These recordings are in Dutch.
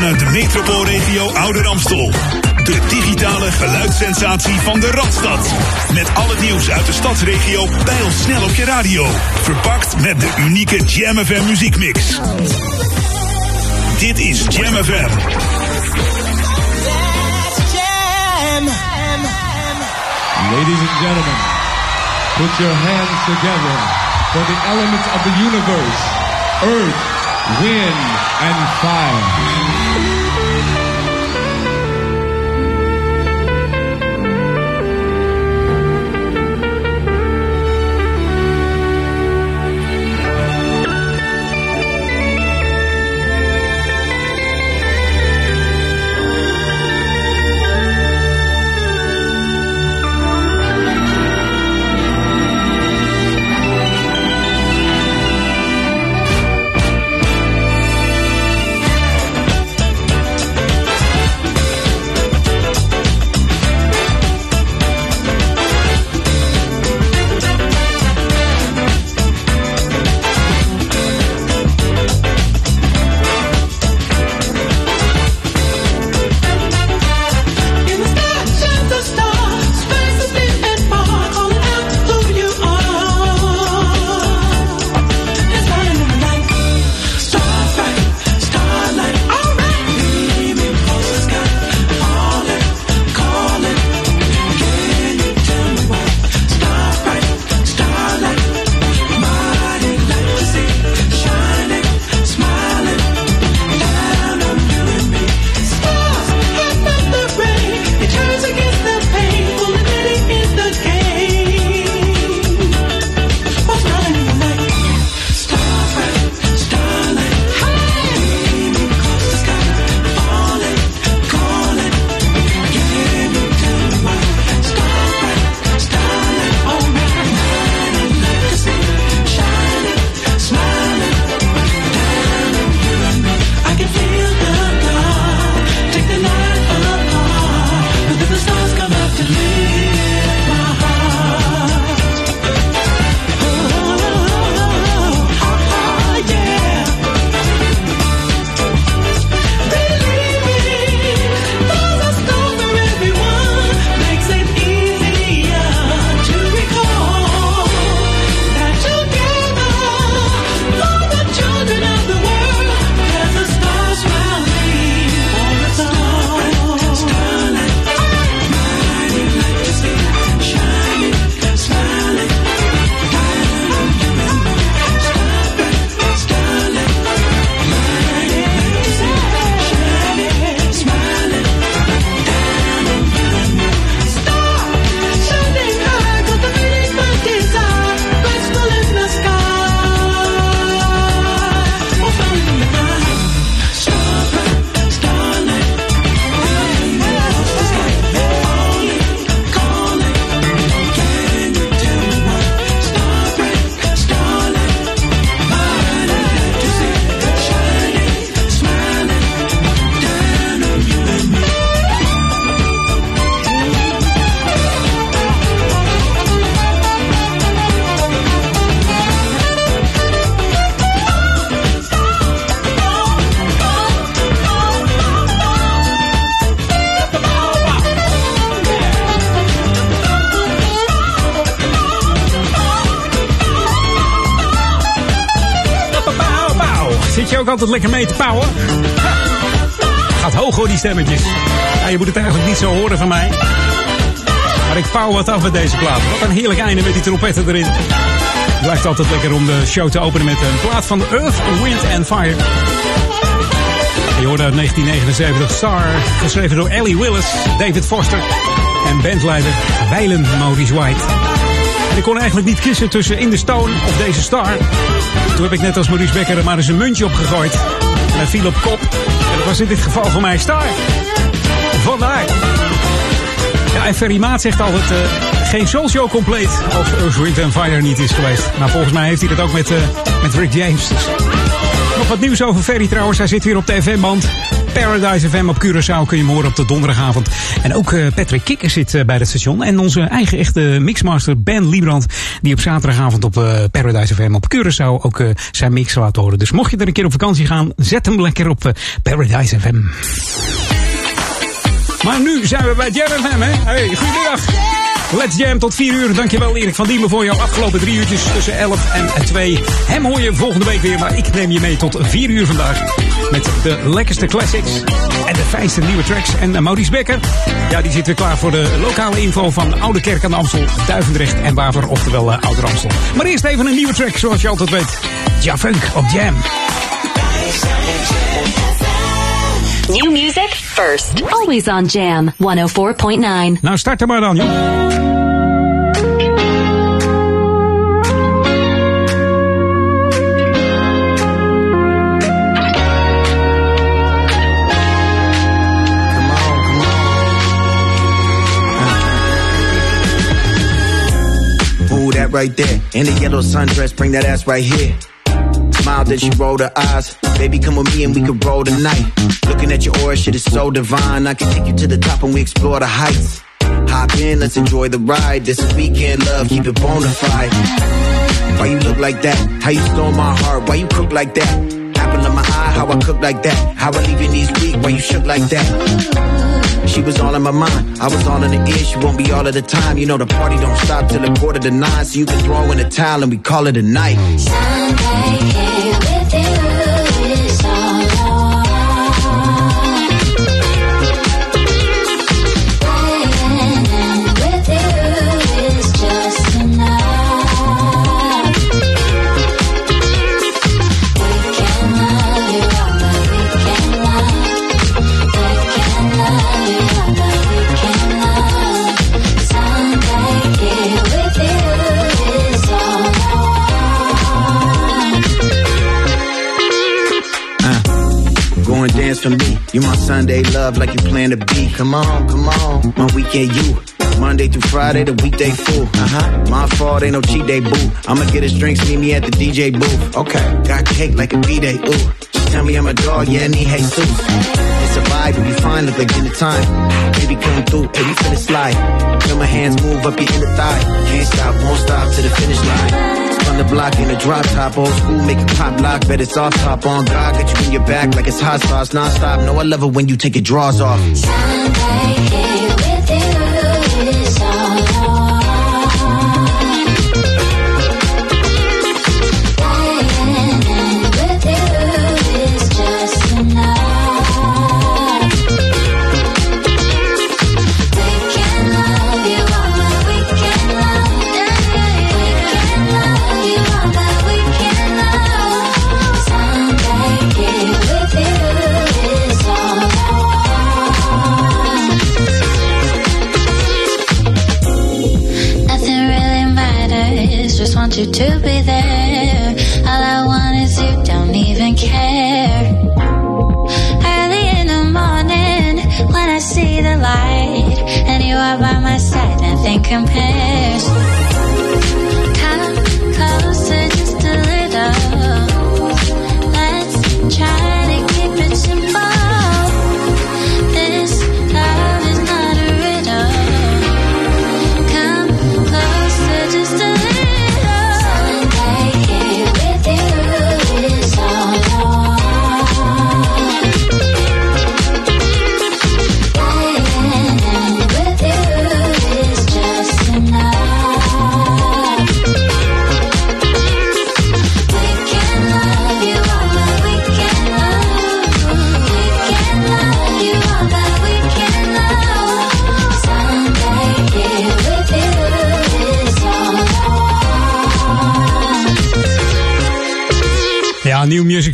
vanuit de metropoolregio Ouder Amstel. De digitale geluidssensatie van de Radstad. Met al het nieuws uit de stadsregio bij ons snel op je radio. Verpakt met de unieke Jam FM muziekmix. Dit is Jam FM. Ladies and gentlemen, put your hands together for the elements of the universe earth, wind, and fire. Altijd lekker mee te pauwen. Gaat hoog hoor, die stemmetjes. Ja, je moet het eigenlijk niet zo horen van mij. Maar ik pauw wat af met deze plaat. Wat een heerlijk einde met die trompetten erin. Het blijft altijd lekker om de show te openen met een plaat van Earth, Wind and Fire. Je hoorde uit 1979 Star, geschreven door Ellie Willis, David Foster en bandleider Weilen Maurice White. Ik kon eigenlijk niet kiezen tussen In the Stone of deze Star. Toen heb ik net als Maurice Becker er maar eens een muntje op gegooid. En hij viel op kop. En dat was in dit geval voor mij Star. Vandaar. Ja, en Ferry Maat zegt altijd... Uh, geen soul compleet als Earth, Wind Fire niet is geweest. Nou, volgens mij heeft hij dat ook met, uh, met Rick James. Dus Nog wat nieuws over Ferry trouwens. Hij zit weer op de FM-band. Paradise FM op Curaçao kun je hem horen op de donderdagavond. En ook uh, Patrick Kikker zit uh, bij het station. En onze eigen echte mixmaster Ben Liebrand. Die op zaterdagavond op uh, Paradise FM op Curaçao ook zijn mix laat horen. Dus mocht je er een keer op vakantie gaan, zet hem lekker op Paradise FM. Maar nu zijn we bij Jam FM, hè? Hey, goedemiddag. Let's Jam tot 4 uur. Dankjewel Erik van Diemen voor jouw afgelopen drie uurtjes tussen 11 en 2. Hem hoor je volgende week weer, maar ik neem je mee tot 4 uur vandaag. Met de lekkerste classics en de fijnste nieuwe tracks. En Maurice Becker, ja, die zit weer klaar voor de lokale info van Oude Kerk aan de Amstel, Duivendrecht en Waver, oftewel uh, Oude Amstel. Maar eerst even een nieuwe track, zoals je altijd weet. Javunk op Jam. New music first. Always on Jam 104.9. Nou, start er maar dan, joh. Right there. In a yellow sundress, bring that ass right here. Smile, then she rolled her eyes. Baby, come with me and we can roll tonight. Looking at your aura, shit is so divine. I can take you to the top and we explore the heights. Hop in, let's enjoy the ride. This is weekend love, keep it bona fide. Why you look like that? How you stole my heart? Why you cook like that? Apple my eye, how I cook like that? How I leave your knees weak? Why you shook like that? She was all in my mind, I was all in the ear. She won't be all of the time. You know the party don't stop till a quarter to nine, so you can throw in a towel and we call it a night. Sunday, with you for me. You my Sunday love like you plan to be. Come on, come on, my weekend you. Monday through Friday, the weekday fool. Uh huh. My fault, ain't no cheat day, boo. I'ma get his drinks, meet me at the DJ booth. Okay. Got cake like a B day, ooh. She tell me I'm a dog, yeah, need Jesus. A vibe, we fine, look like dinner time. Baby, come through, baby, finna slide. Feel my hands move up your inner thigh. Can't stop, won't stop to the finish line on the block in a drop top, old school, make it pop lock, bet it's off top on God, got you in your back like it's hot sauce, non-stop. No, I love it when you take your drawers off. Sunday, with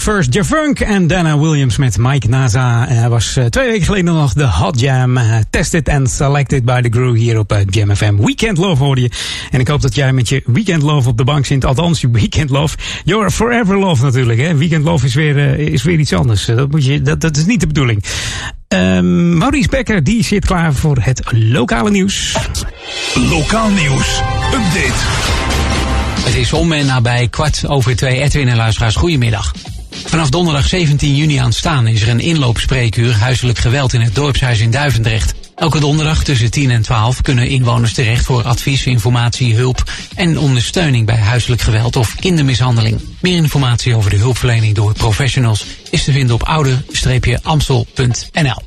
First, Javunk en Dana Williams met Mike Naza. Hij was uh, twee weken geleden nog de Hot Jam. Uh, tested and selected by the crew hier op uh, Jam FM. Weekend Love hoorde je. En ik hoop dat jij met je Weekend Love op de bank zit. Althans, je Weekend Love. Your Forever Love natuurlijk. Hè? Weekend Love is weer, is weer iets anders. dat, moet je, dat, dat is niet de bedoeling. Um, Maurice Becker, die zit klaar voor het lokale nieuws. Lokaal nieuws. Update. Het is om en nabij kwart over twee. Edwin en luisteraars, goedemiddag. Vanaf donderdag 17 juni aanstaan is er een inloopspreekuur huiselijk geweld in het dorpshuis in Duivendrecht. Elke donderdag tussen 10 en 12 kunnen inwoners terecht voor advies, informatie, hulp en ondersteuning bij huiselijk geweld of kindermishandeling. Meer informatie over de hulpverlening door professionals is te vinden op ouder-amstel.nl.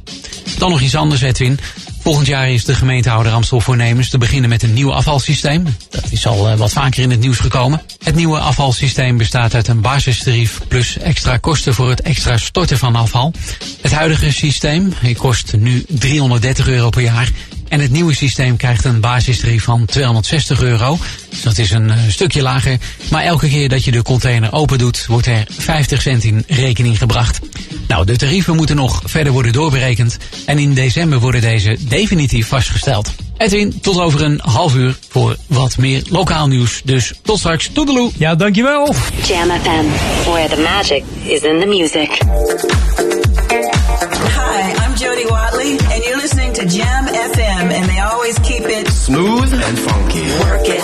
Dan nog iets anders, Edwin. Volgend jaar is de gemeentehouder Amstel voornemens te beginnen met een nieuw afvalsysteem. Dat is al uh, wat vaker in het nieuws gekomen. Het nieuwe afvalsysteem bestaat uit een basistarief plus extra kosten voor het extra storten van afval. Het huidige systeem kost nu 330 euro per jaar en het nieuwe systeem krijgt een basistarief van 260 euro. Dus dat is een uh, stukje lager. Maar elke keer dat je de container open doet, wordt er 50 cent in rekening gebracht. Nou, de tarieven moeten nog verder worden doorberekend. En in december worden deze definitief vastgesteld. Edwin, tot over een half uur voor wat meer lokaal nieuws. Dus tot straks. Toedeloe. Ja, dankjewel. Jam FM, where the magic is in the music. Hi, I'm Jody Watley, and you're listening to Jam FM, and they always keep it smooth and funky. Work it.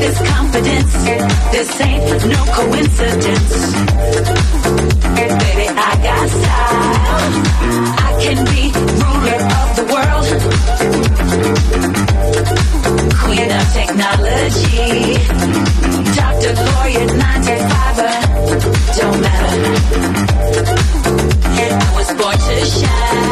This confidence. This ain't no coincidence. Baby, I got style. I can be ruler of the world. Queen of technology. Doctor, lawyer, nine to fiver. Don't matter. I was born to shine.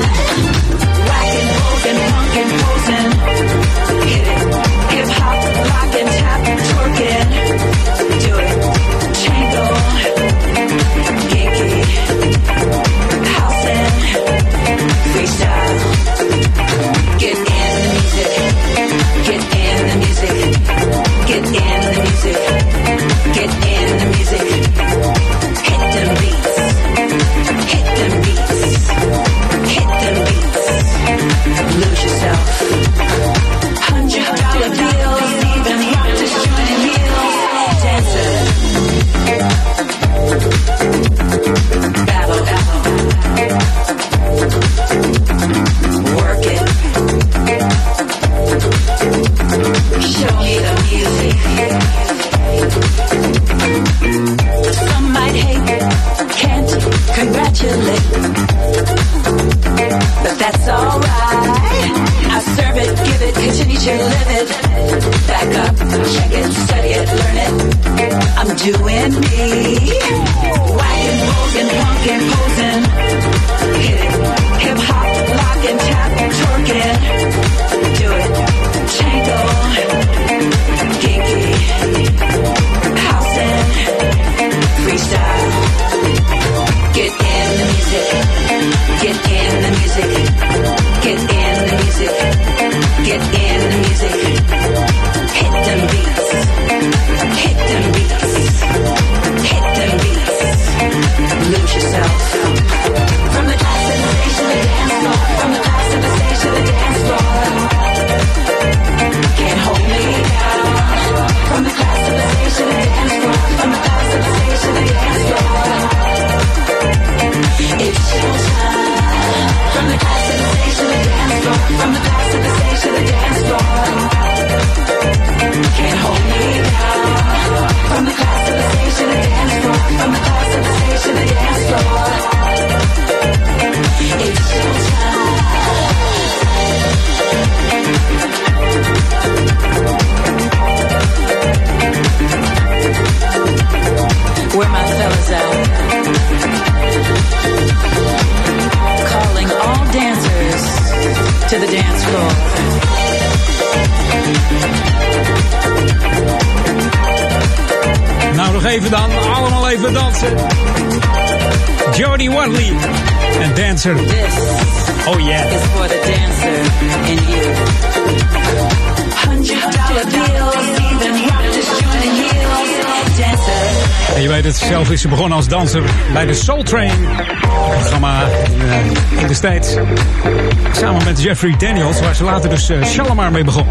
Uh, Shalimar mee begon.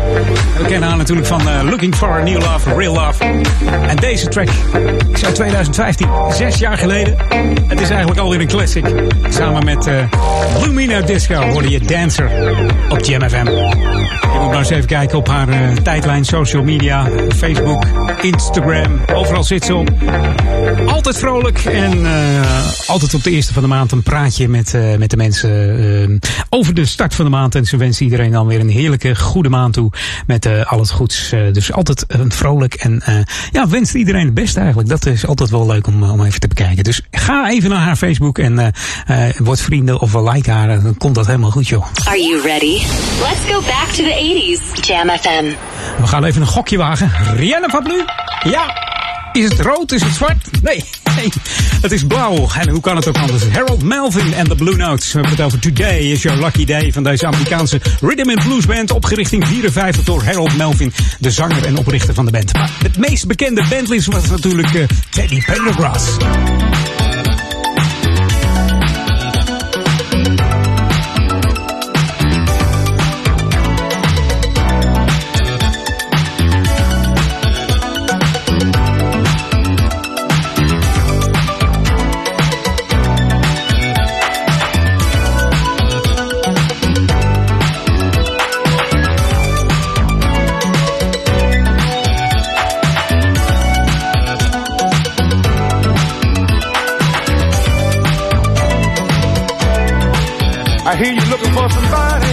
We kennen haar natuurlijk van uh, Looking for a New Love, Real Love. En deze track is uit 2015, zes jaar geleden. Het is eigenlijk alweer een classic. Samen met Lumina Disco hoorde je Dancer op GMFM. Je moet maar eens even kijken op haar tijdlijn, social media, Facebook, Instagram. Overal zit ze op. Altijd vrolijk en uh, altijd op de eerste van de maand een praatje met, uh, met de mensen uh, over de start van de maand. En ze wensen iedereen dan weer een heerlijke goede maand toe met al het goeds. dus altijd een vrolijk en ja, wenst iedereen het beste eigenlijk. Dat is altijd wel leuk om, om even te bekijken. Dus ga even naar haar Facebook en word vrienden of like haar. Dan komt dat helemaal goed joh. Are you ready? Let's go back to the 80s. Jam FM. We gaan even een gokje wagen. Rihanna van Blue? Ja. Is het rood? Is het zwart? Nee. Het is blauw. En hoe kan het ook anders? Harold Melvin en de Blue Notes. We hebben het over Today is Your Lucky Day van deze Amerikaanse Rhythm and Blues Band. Opgericht in 54 door Harold Melvin, de zanger en oprichter van de band. Het meest bekende bandlid was natuurlijk uh, Teddy Pendergrass. Somebody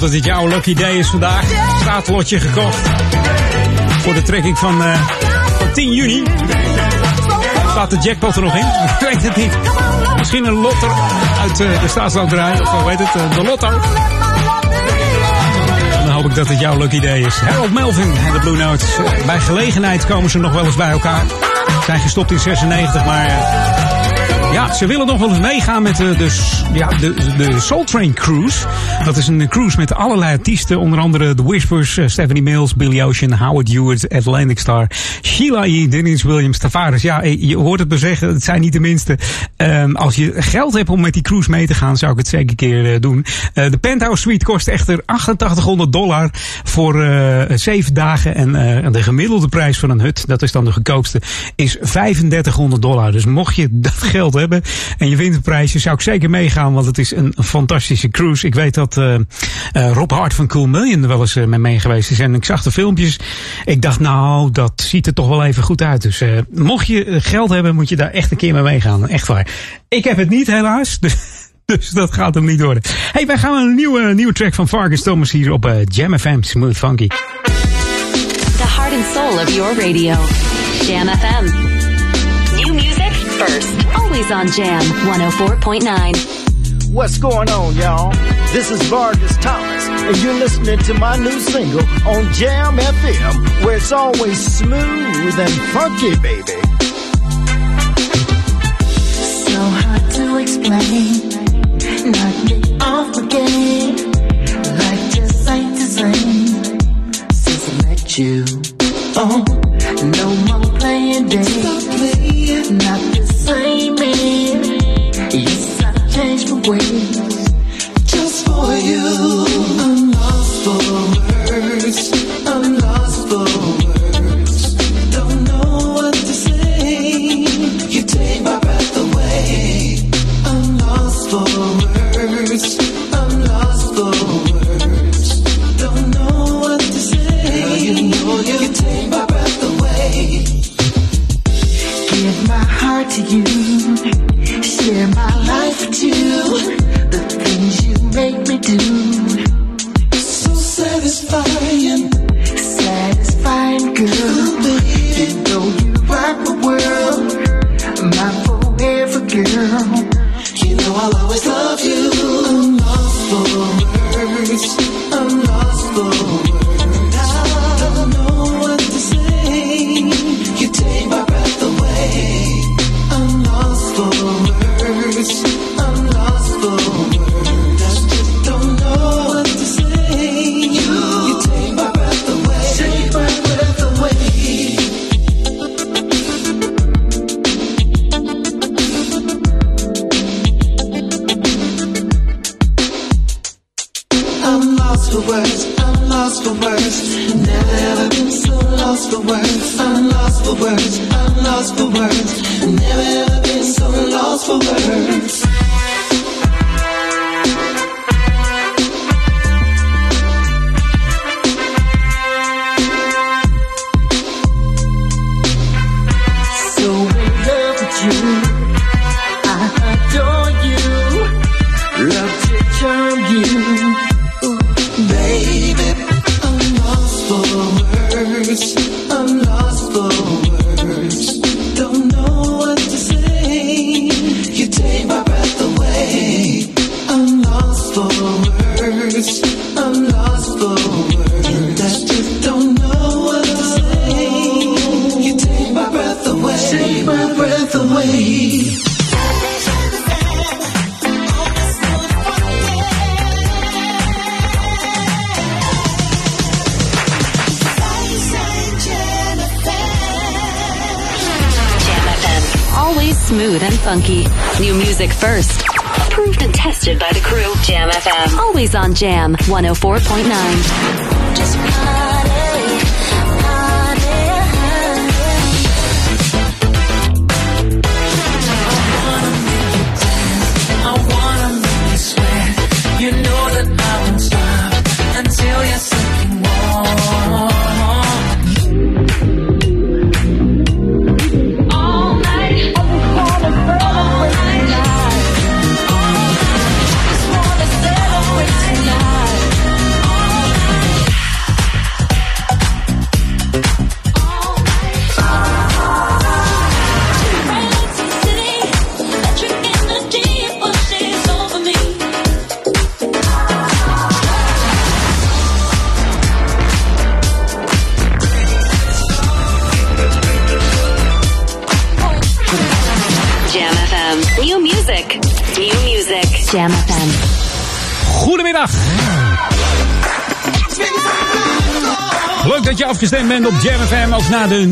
hoop dat dit jouw lucky day is vandaag. Straatlotje gekocht. Voor de trekking van, eh, van 10 juni. Staat de jackpot er nog in? Ik weet het niet. Misschien een lotter uit eh, de staatsloterij. Of heet het? eh, de lotto. En dan hoop ik dat het jouw lucky day is. Harold Melvin en de Blue Notes. Bij gelegenheid komen ze nog wel eens bij elkaar. Zijn gestopt in 96, maar... eh, ja, ze willen nog wel eens meegaan met de, de, ja, de, de Soul Train Cruise. Dat is een cruise met allerlei artiesten. Onder andere The Whispers, eh, Stephanie Mills, Billy Ocean, Howard Hewitt, Atlantic Star, Sheila E., Dennis Williams, Tavares. Ja, eh, je hoort het me zeggen, het zijn niet de minste. Ehm, als je geld hebt om met die cruise mee te gaan, zou ik het zeker een keer eh, doen. Eh, de Penthouse Suite kost echter 8800 dollar voor eh zeven dagen. En de gemiddelde prijs van een hut, dat is dan de goedkoopste, is 3500 dollar. Dus mocht je dat geld hebben en je wint een prijsje, zou ik zeker meegaan, want het is een fantastische cruise. Ik weet dat Rob Hart van Cool Million er wel eens mee mee geweest is. En ik zag de filmpjes. Ik dacht, nou, dat ziet er toch wel even goed uit. Dus mocht je geld hebben, moet je daar echt een keer mee meegaan. Echt waar. Ik heb het niet, helaas. Dus, dus dat gaat hem niet worden. hey, wij gaan een nieuwe, nieuwe track van Vargas Thomas hier op eh, Jam FM Smooth Funky. The heart and soul of your radio. Jam FM. New music first. Always on Jam 104.9. What's going on, y'all? This is Vargas Thomas, and you're listening to my new single on Jam FM, where it's always smooth and funky, baby. Knock me off just since I met you. Oh, no more playing days. Give my heart to you. Share my life with you. The things you make me do. So satisfying. Satisfying girl. 104.9. na de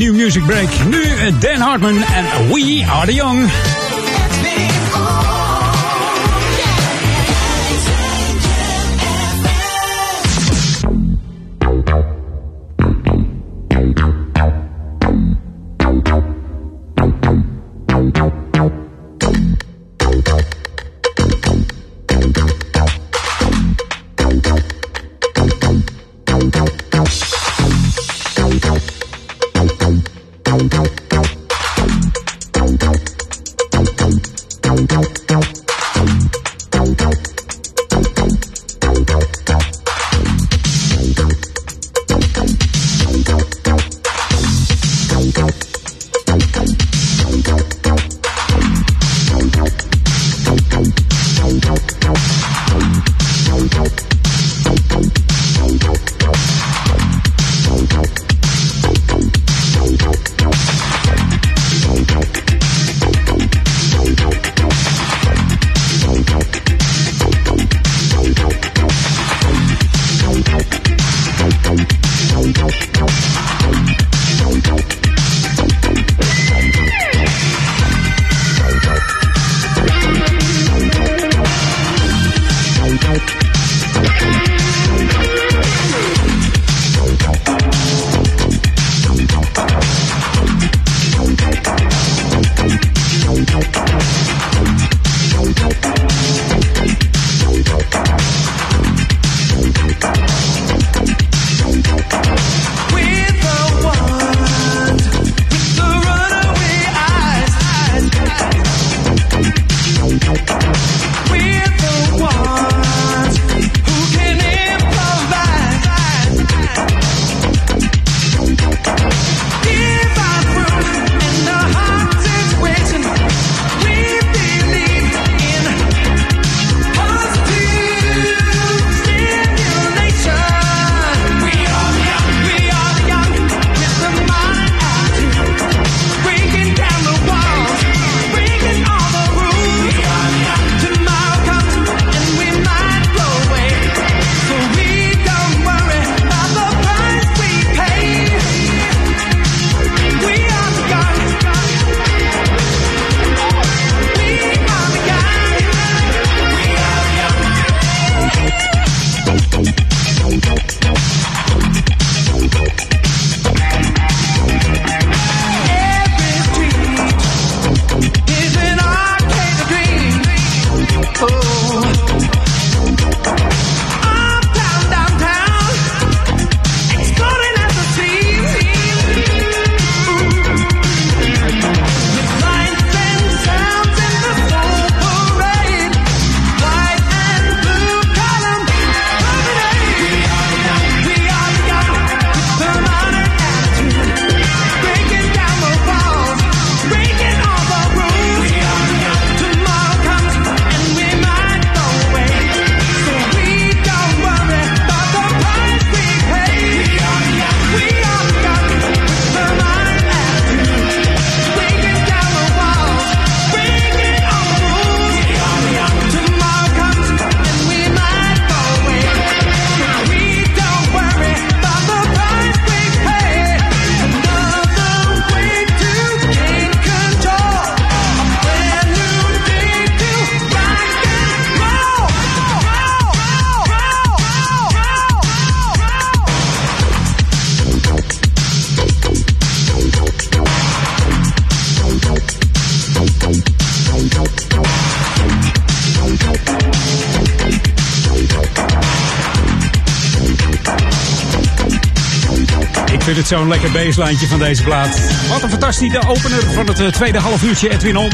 zo'n lekker baselijntje van deze plaat. Wat een fantastische opener van het eh, tweede half uurtje Edwin On.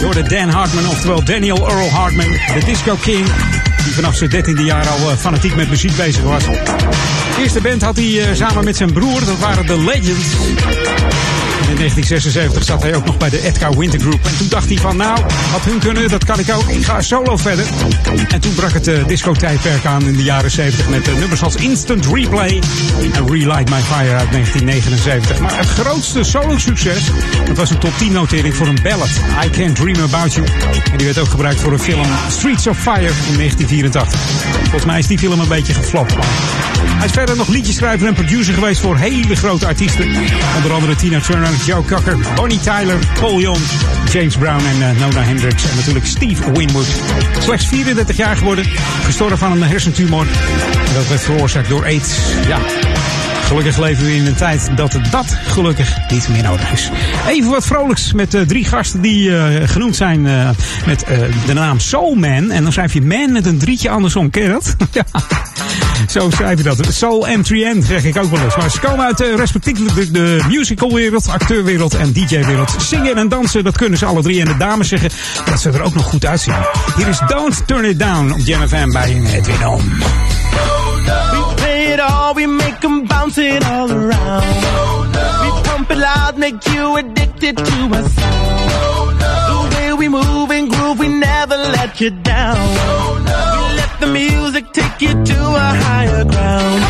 Door de Dan Hartman, oftewel Daniel Earl Hartman, de Disco King. Die vanaf zijn dertiende jaar al eh, fanatiek met muziek bezig was. Eerste band had hij eh, samen met zijn broer, dat waren de Legends. En in 1976 zat hij ook nog bij de Edgar Winter Group. En toen dacht hij van, nou, wat hun kunnen, dat kan ik ook. Ik ga solo verder. En toen brak het uh, disco-tijdperk aan in de jaren 70 met nummers als Instant Replay en Relight My Fire uit 1979. Maar het grootste solo-succes, dat was een top 10 notering voor een ballad, I Can't Dream About You. En die werd ook gebruikt voor een film Streets of Fire in 1984. Volgens mij is die film een beetje geflopt. Hij is verder nog liedjeschrijver en producer geweest voor hele grote artiesten. Onder andere Tina Turner, Joe Cocker, Bonnie Tyler, Paul Young, James Brown en uh, Nona Hendrix. En natuurlijk Steve Winwood. Slechts 34 jaar geworden, gestorven van een hersentumor. En dat werd veroorzaakt door aids. Ja, Gelukkig leven we in een tijd dat dat gelukkig niet meer nodig is. Even wat vrolijks met uh, drie gasten die uh, genoemd zijn uh, met de naam Soul Man. En dan schrijf je man met een drietje andersom. Ken je dat? ja. Zo schrijf je dat. Soul M3N zeg ik ook wel eens. Maar ze komen uit respectievelijk de, de musicalwereld, acteurwereld en DJ-wereld. Zingen en dansen, dat kunnen ze alle drie. En de dames zeggen dat ze er ook nog goed uitzien. Hier is Don't Turn It Down op Jam FM bij Edwin Ohm. it all, we make them bounce it all around. We pump it loud, make you addicted to our sound. The way we move and groove, we never let you down. We let the music take you to a higher ground.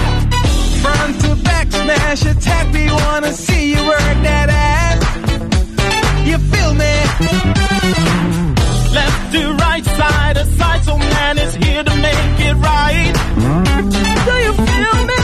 Front to back, smash attack, we wanna see you work that ass. You feel me? Left to right, side to side, so man is here to make it right. Do you feel me?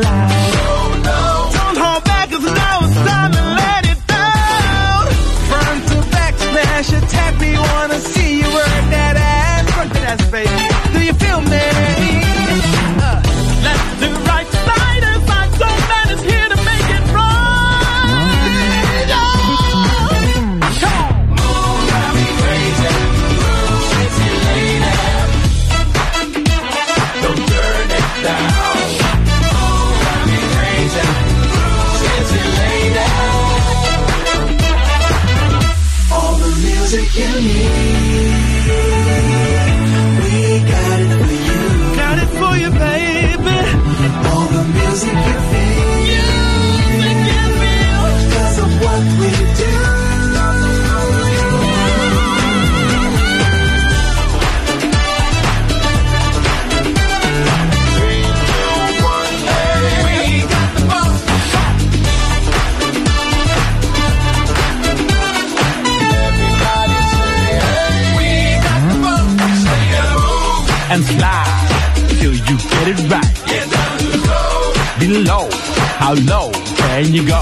Below, how low can you go?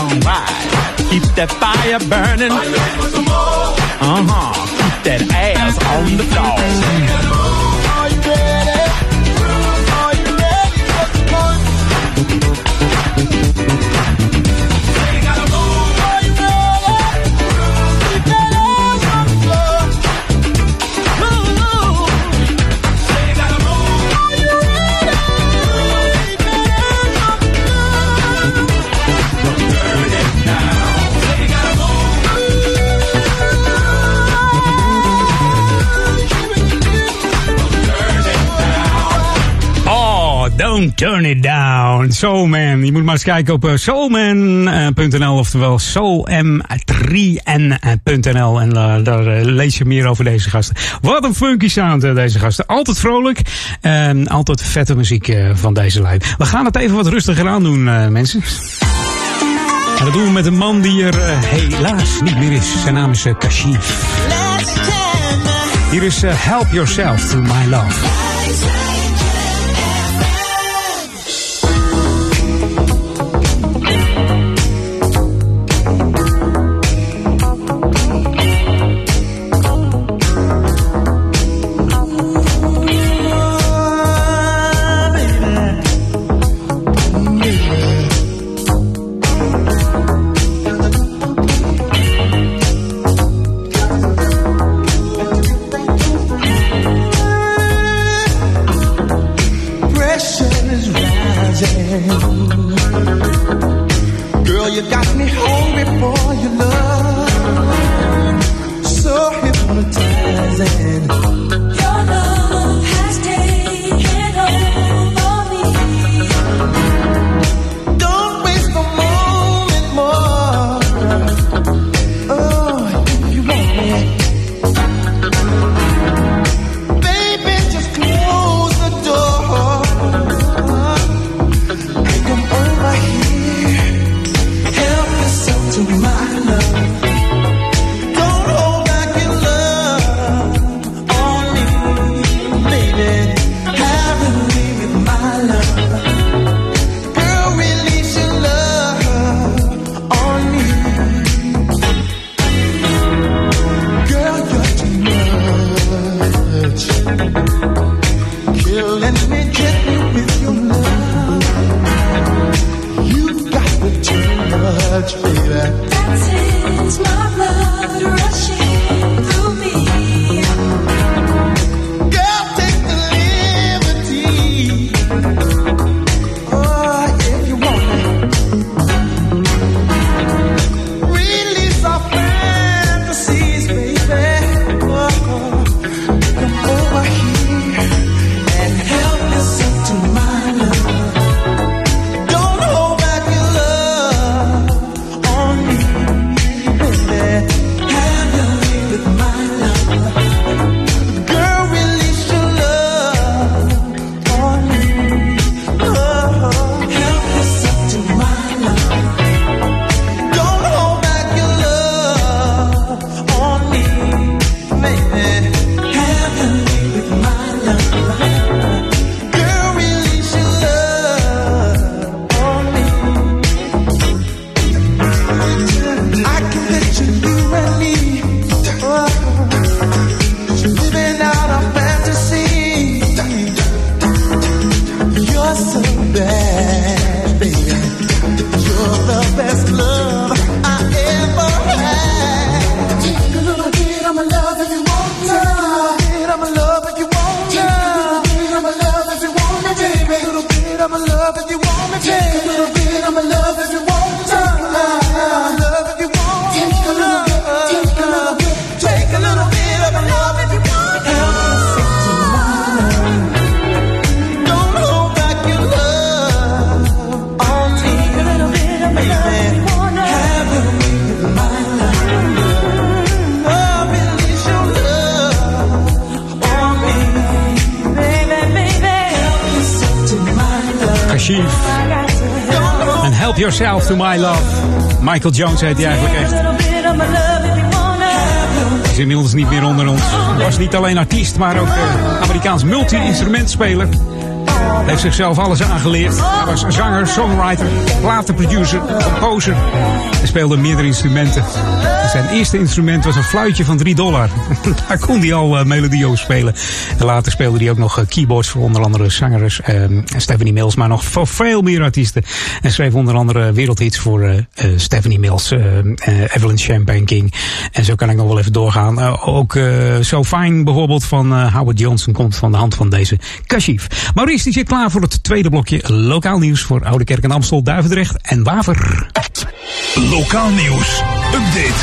Alright, keep that fire burning. Uh huh, keep that ass on the floor. Don't turn it down. Soulman. Je moet maar eens kijken op uh, soulman.nl, oftewel soulm3n.nl. En uh, daar uh, lees je meer over deze gasten. Wat een funky sound, uh, deze gasten. Altijd vrolijk. En altijd vette muziek van deze lijn. We gaan het even wat rustiger aan doen, mensen. En dat doen we met een man die er helaas niet meer is. Zijn naam is Kashif. Hier is Help Yourself to My Love. En Help Yourself to My Love. Michael Jones heet hij eigenlijk echt. Is inmiddels niet meer onder ons. Was niet alleen artiest, maar ook eh, Amerikaans multi-instrumentspeler. Heeft zichzelf alles aangeleerd. Hij was zanger, songwriter, platenproducer, composer. Hij speelde meerdere instrumenten. Zijn eerste instrument was een fluitje van 3 dollar. Daar kon hij al uh, spelen. En later speelde hij ook nog uh, keyboards voor onder andere zangers uh, Stephanie Mills, maar nog voor veel meer artiesten. En schreef onder andere wereldhits voor uh, Stephanie Mills, Evelyn Champagne King. En zo kan ik nog wel even doorgaan. ook So Fine bijvoorbeeld van Howard Johnson komt van de hand van deze Kashif. Maurice die zit klaar voor het tweede blokje lokaal nieuws voor Oude Kerk en Amstel, Duivendrecht en Waver. Lokaal nieuws. Update.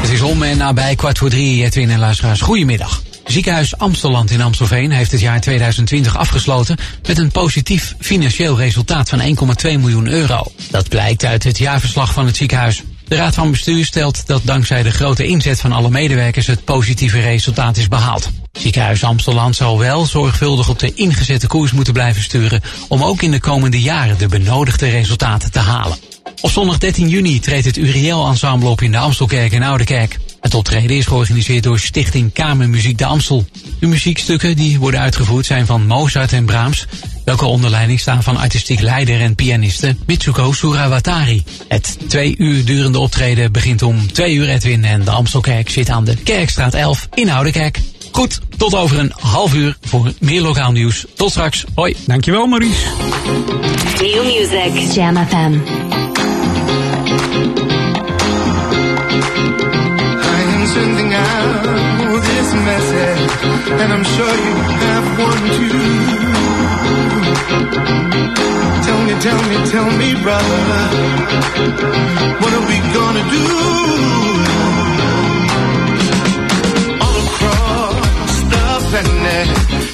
Het is om en nabij kwart voor drie, Edwin en luisteraars. Goedemiddag. Ziekenhuis Amsteland in Amstelveen heeft het jaar 2020 afgesloten met een positief financieel resultaat van 1,2 miljoen euro. Dat blijkt uit het jaarverslag van het ziekenhuis. De Raad van Bestuur stelt dat dankzij de grote inzet van alle medewerkers het positieve resultaat is behaald. Ziekenhuis Amsteland zal wel zorgvuldig op de ingezette koers moeten blijven sturen om ook in de komende jaren de benodigde resultaten te halen. Op zondag 13 juni treedt het Uriel Ensemble op in de Amstelkerk in Oudekerk. Het optreden is georganiseerd door Stichting Kamermuziek de Amstel. De muziekstukken die worden uitgevoerd zijn van Mozart en Brahms, welke onder leiding staan van artistiek leider en pianiste Mitsuko Surawatari. Het twee uur durende optreden begint om twee uur Edwin en de Amstelkerk zit aan de Kerkstraat 11 in Oudekerk. Goed, tot over een half uur voor meer lokaal nieuws. Tot straks. Hoi. Dankjewel Maurice. New music. Jam FM. Sending out this message, and I'm sure you have one too. Tell me, tell me, tell me, brother, what are we gonna do? All across the planet,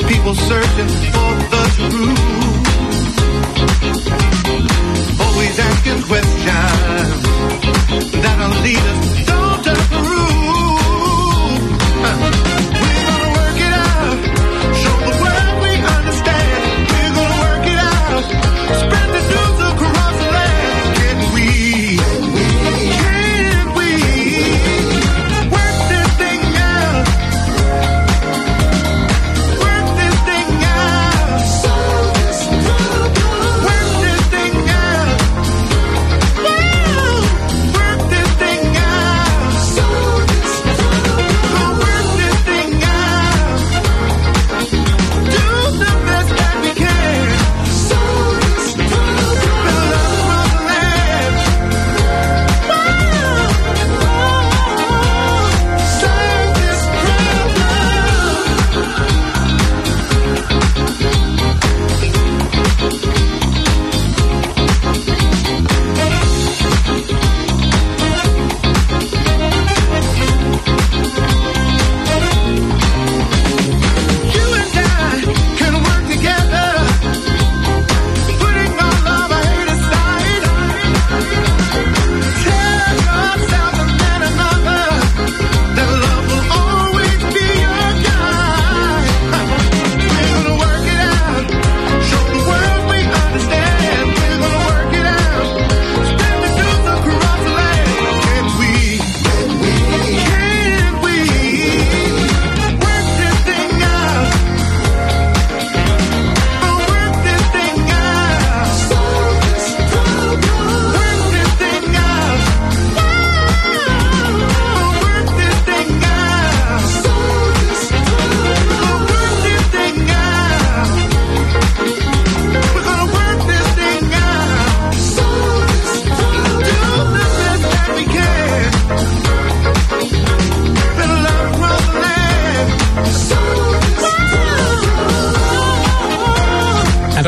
people searching for the truth. Always asking questions that'll lead us Ha.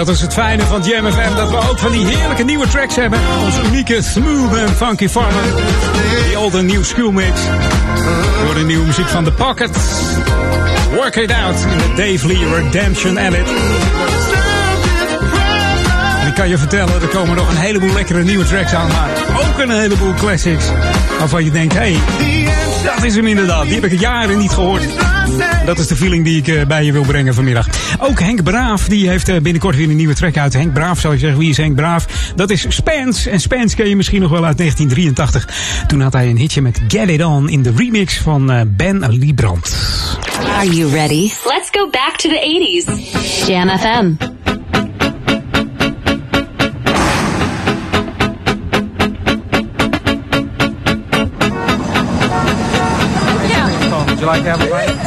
Dat is het fijne van Jam FM, dat we ook van die heerlijke nieuwe tracks hebben. Onze unieke smooth en funky farmer. Die old en nieuw schoolmix. Door de nieuwe muziek van The Pocket. Work It Out in Dave Lee Redemption Edit. En ik kan je vertellen, er komen nog een heleboel lekkere nieuwe tracks aan, maar ook een heleboel classics. Waarvan je denkt, hé, hey, dat is hem inderdaad. Die heb ik jaren niet gehoord. Dat is de feeling die ik eh, bij je wil brengen vanmiddag. Ook Henk Braaf, die heeft eh, binnenkort weer een nieuwe track uit. Henk Braaf, zou je zeggen, wie is Henk Braaf? Dat is Spence. En Spence ken je misschien nog wel uit 1983. Toen had hij een hitje met Get It On in de remix van eh, Ben Liebrand. Are you ready? Let's go back to the 80s. Jam FM. Like to have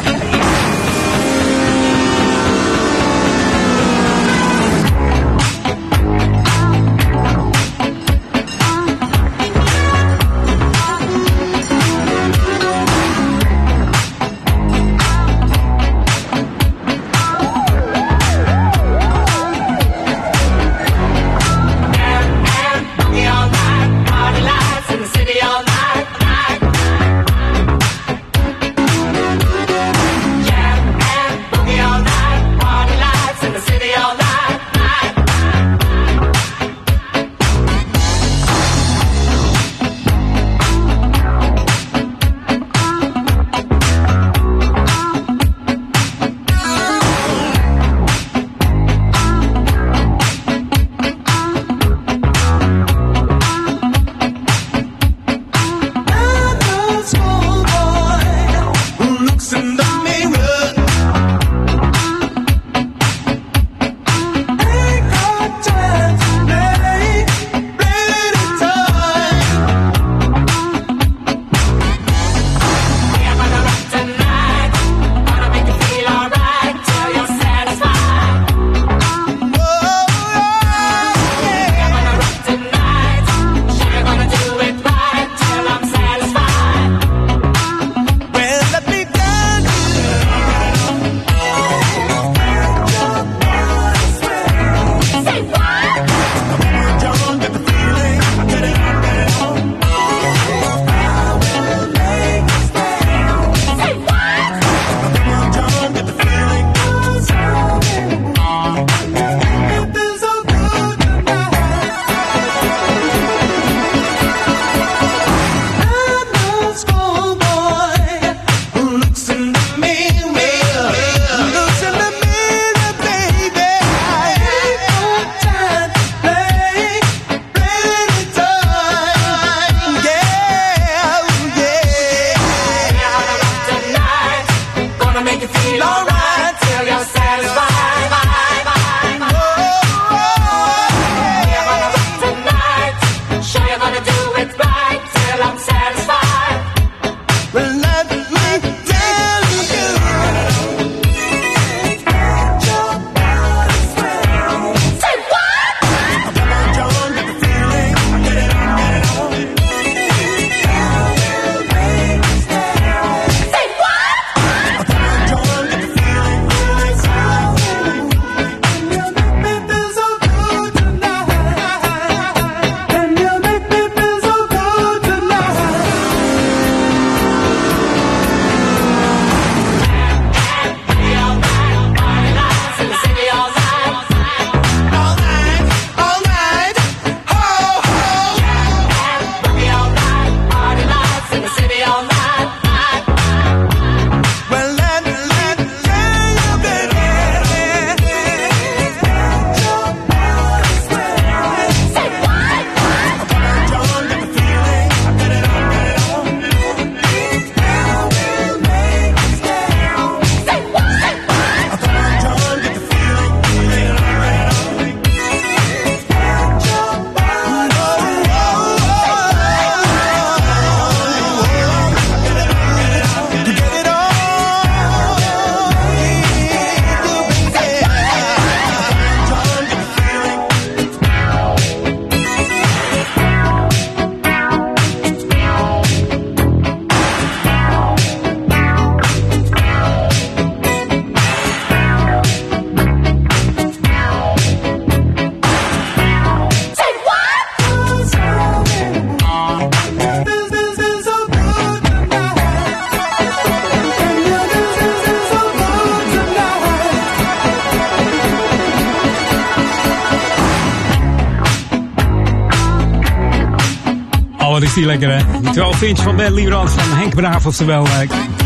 is die lekker, hè? Die 12 inch van Ben Liebrand van Henk Braaf, oftewel uh,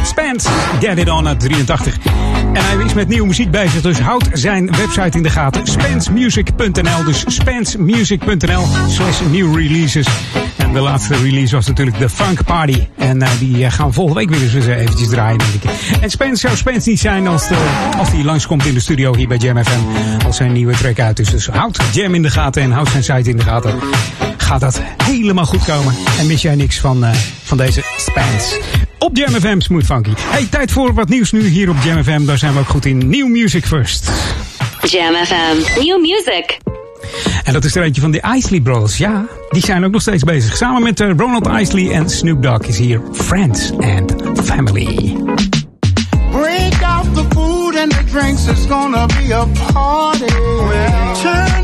Spence. Get It On uit 83. En hij is met nieuwe muziek bezig, dus houd zijn website in de gaten. SpenceMusic.nl, dus SpenceMusic.nl slash new releases. En de laatste release was natuurlijk de Funk Party. En uh, die uh, gaan volgende week weer eens eventjes draaien, denk ik. En Spence zou Spence niet zijn als, als die langskomt in de studio hier bij Jam FM. Als zijn nieuwe track uit is. Dus houd Jam in de gaten en houd zijn site in de gaten. Gaat dat helemaal goed komen. En mis jij niks van, uh, van deze Spence. Op Jam FM Smooth Funky. Hey, tijd voor wat nieuws nu hier op Jam FM. Daar zijn we ook goed in. New Music First. Jam FM. New music. En dat is er eentje van de Isley Brothers. Ja, die zijn ook nog steeds bezig. Samen met uh, Ronald Isley en Snoop Dogg is hier Friends and Family. Break out the food and the drinks, it's gonna be a party. Well, turn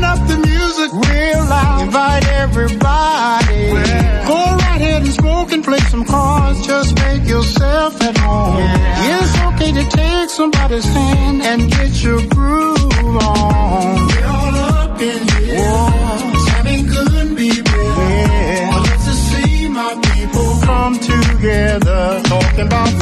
real loud, invite everybody. Well, go right ahead and smoke and play some cards, just make yourself at home. Yeah. It's okay to take somebody's hand and get your groove on. We're all up in here, Whoa. Sammy couldn't be better. Yeah. Well, let's see my people come together, talking about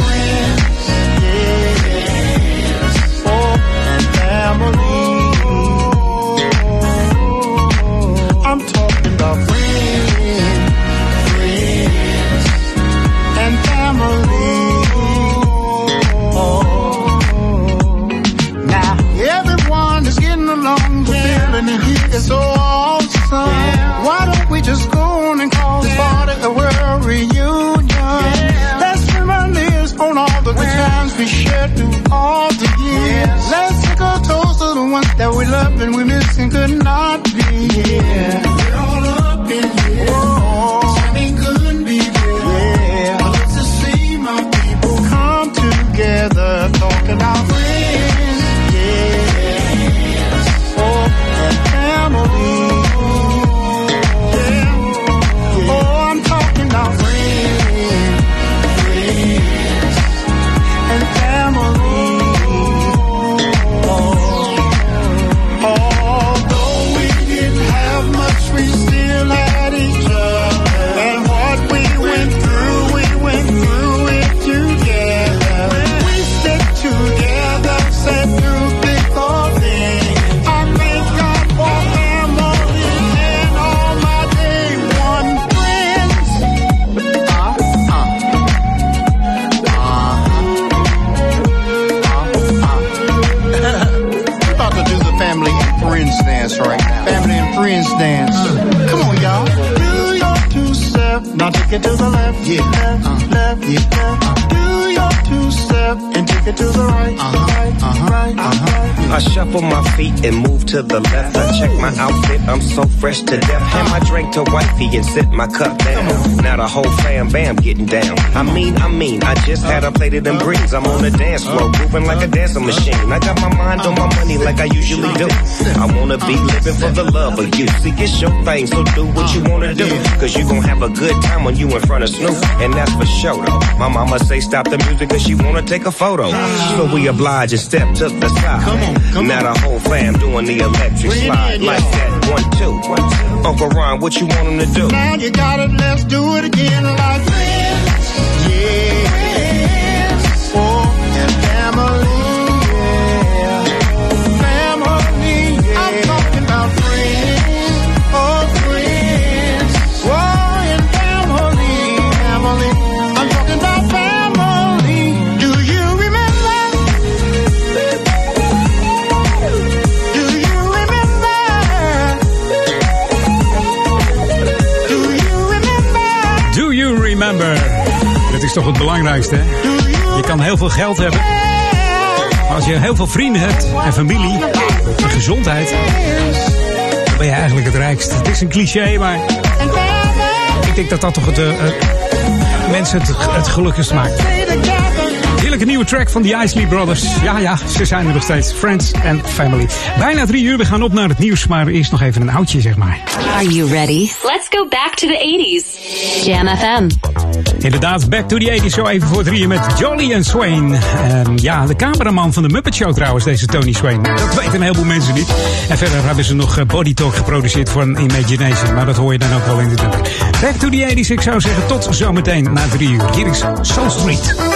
is so awesome. Why don't we just go on and call this party a world reunion? Let's reminisce on all the good times we shared through all the years. Let's take a toast to the ones that we love and we miss and could not be. Getting down. I mean, I mean, I just had a plate of them greens. I'm on the dance floor, moving like a dancing machine. I got my mind on my money like I usually do. I wanna be living for the love of you. See, it's your thing, so do what you wanna do. Cause you gon' have a good time when you in front of Snoop. And that's for sure though. My mama say stop the music cause she wanna take a photo. So we oblige and step to the side. now the whole fam doing the electric slide like that. One, two, one, two. Uncle Ron, what you want him to do? Now you got it, let's do it again like toch het belangrijkste, hè? Je kan heel veel geld hebben. Maar als je heel veel vrienden hebt en familie en gezondheid, dan ben je eigenlijk het rijkst. Het is een cliché, maar ik denk dat dat toch het, eh, eh, mensen het, het gelukkigst maakt. Heerlijk heerlijke nieuwe track van de Isley Brothers. Ja, ja, ze zijn er nog steeds. Friends and Family. Bijna drie uur, we gaan op naar het nieuws, maar eerst nog even een oudje, zeg maar. Are you ready? Let's go back to the 80s. Jam FM. Inderdaad, back to the 80s, zo even voor drieën met Jolly en Swain. Ehm, ja, de cameraman van de Muppet Show trouwens, deze Tony Swain. Dat weten een heleboel mensen niet. En verder hebben ze nog eh, Body Talk geproduceerd voor Imagination, maar dat hoor je dan ook wel in de nummer. Back to the 80s, ik zou zeggen tot zometeen na drie uur. Hier is Soul Street.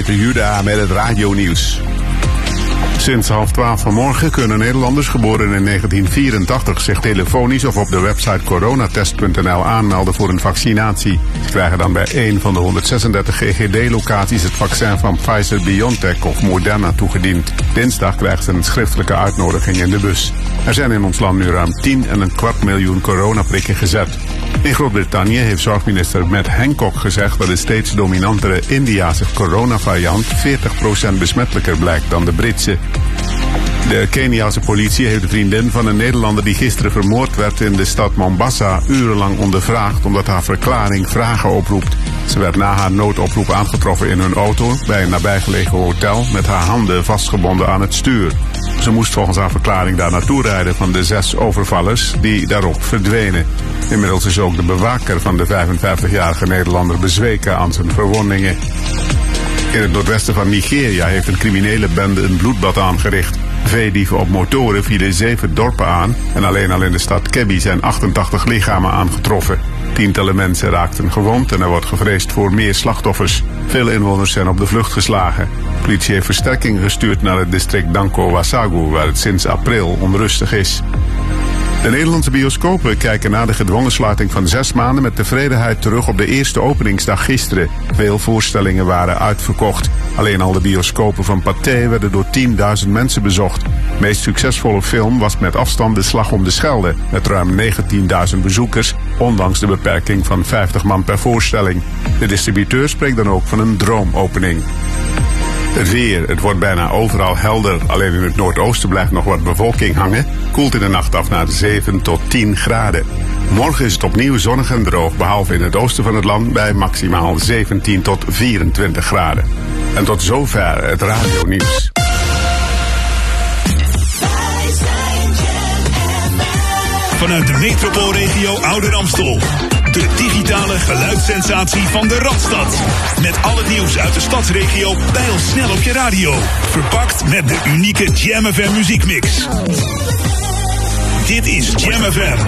Peter Juda met het radio-nieuws. Sinds half twaalf vanmorgen kunnen Nederlanders geboren in 1984 zich telefonisch of op de website coronatest.nl aanmelden voor een vaccinatie. Ze krijgen dan bij één van de 136 GGD-locaties het vaccin van Pfizer-BioNTech of Moderna toegediend. Dinsdag krijgen ze een schriftelijke uitnodiging in de bus. Er zijn in ons land nu ruim 10 en een kwart miljoen coronaprikken gezet. In Groot-Brittannië heeft zorgminister Matt Hancock gezegd dat de steeds dominantere Indiase coronavariant 40% besmettelijker blijkt dan de Britse. De Keniaanse politie heeft de vriendin van een Nederlander die gisteren vermoord werd in de stad Mombasa urenlang ondervraagd omdat haar verklaring vragen oproept. Ze werd na haar noodoproep aangetroffen in hun auto bij een nabijgelegen hotel met haar handen vastgebonden aan het stuur. Ze moest volgens haar verklaring daar naartoe rijden van de zes overvallers die daarop verdwenen. Inmiddels is ook de bewaker van de 55-jarige Nederlander bezweken aan zijn verwondingen. In het noordwesten van Nigeria heeft een criminele bende een bloedbad aangericht. Veedieven op motoren vielen zeven dorpen aan en alleen al in de stad Kebbi zijn 88 lichamen aangetroffen. Tientallen mensen raakten gewond en er wordt gevreesd voor meer slachtoffers. Veel inwoners zijn op de vlucht geslagen. Politie heeft versterking gestuurd naar het district Danko Wasagu, waar het sinds april onrustig is. De Nederlandse bioscopen kijken na de gedwongen sluiting van zes maanden met tevredenheid terug op de eerste openingsdag gisteren. Veel voorstellingen waren uitverkocht. Alleen al de bioscopen van Pathé werden door 10.000 mensen bezocht. De meest succesvolle film was met afstand De Slag om de Schelde, met ruim 19.000 bezoekers, ondanks de beperking van 50 man per voorstelling. De distributeur spreekt dan ook van een droomopening. Het weer, het wordt bijna overal helder. Alleen in het noordoosten blijft nog wat bewolking hangen. Koelt in de nacht af naar 7 tot 10 graden. Morgen is het opnieuw zonnig en droog, behalve in het oosten van het land bij maximaal 17 tot 24 graden. En tot zover het radio nieuws. Vanuit de metropoolregio Ouder Amstel. De digitale geluidssensatie van de Radstad. Met al het nieuws uit de stadsregio snel op je radio. Verpakt met de unieke Jam FM muziekmix. Dit is Jam FM.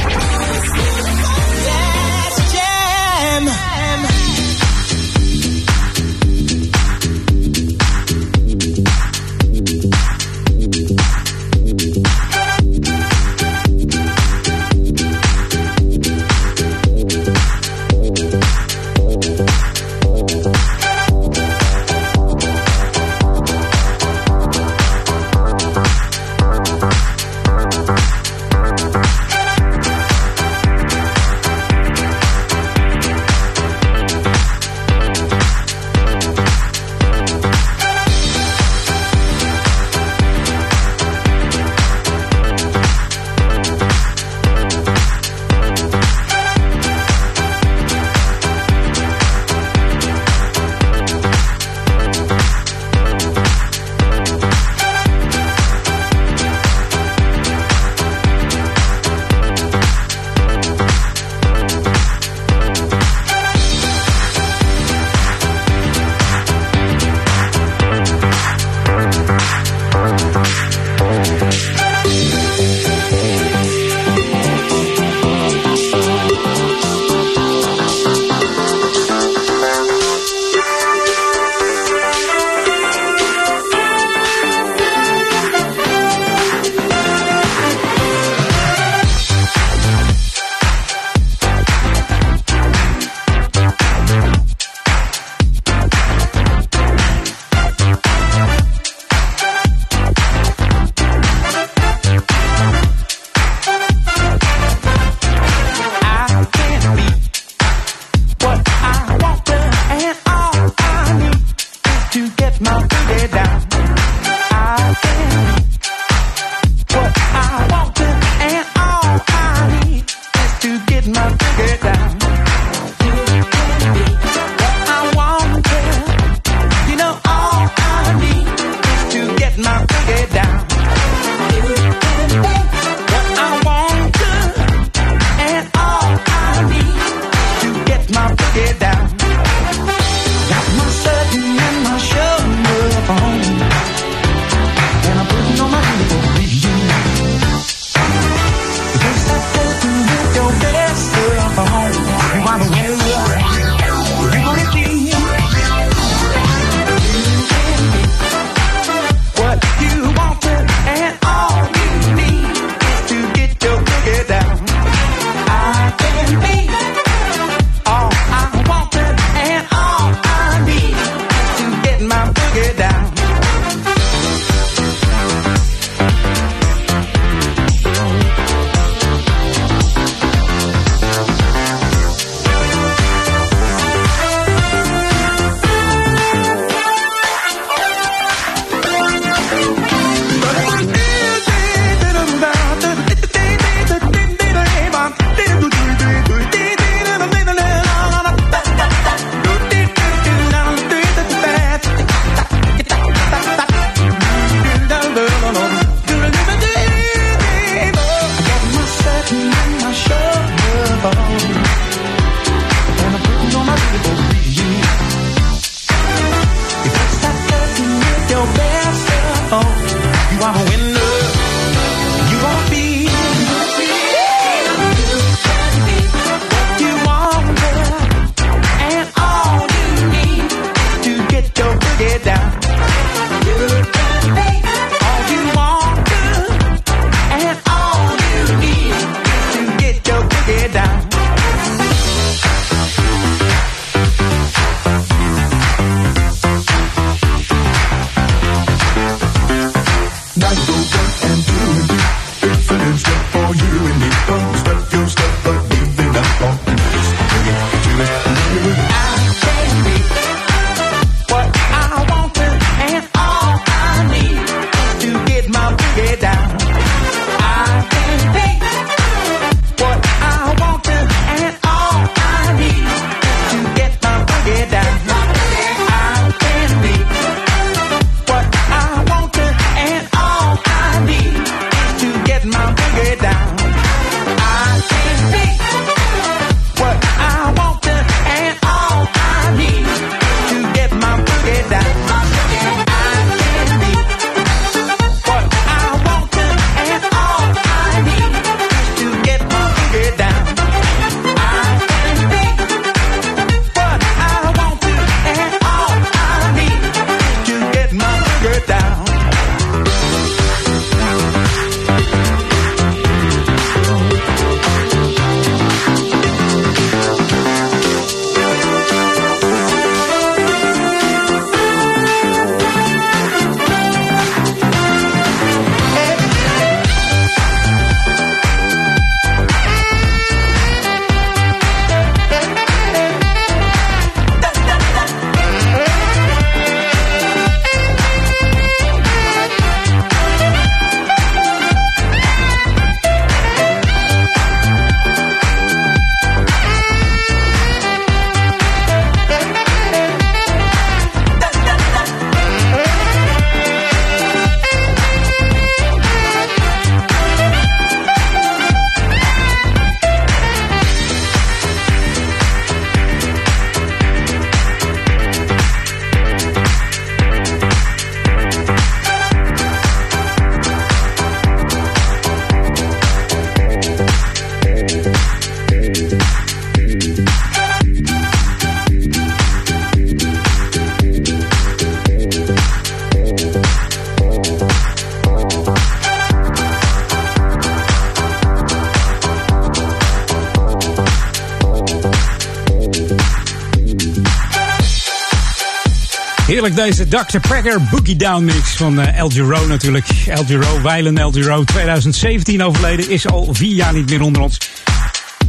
Heerlijk deze Dr. Packer Boogie Down mix van uh, El natuurlijk. El Giro, Weilen El Giro, 2017 overleden, is al vier jaar niet meer onder ons.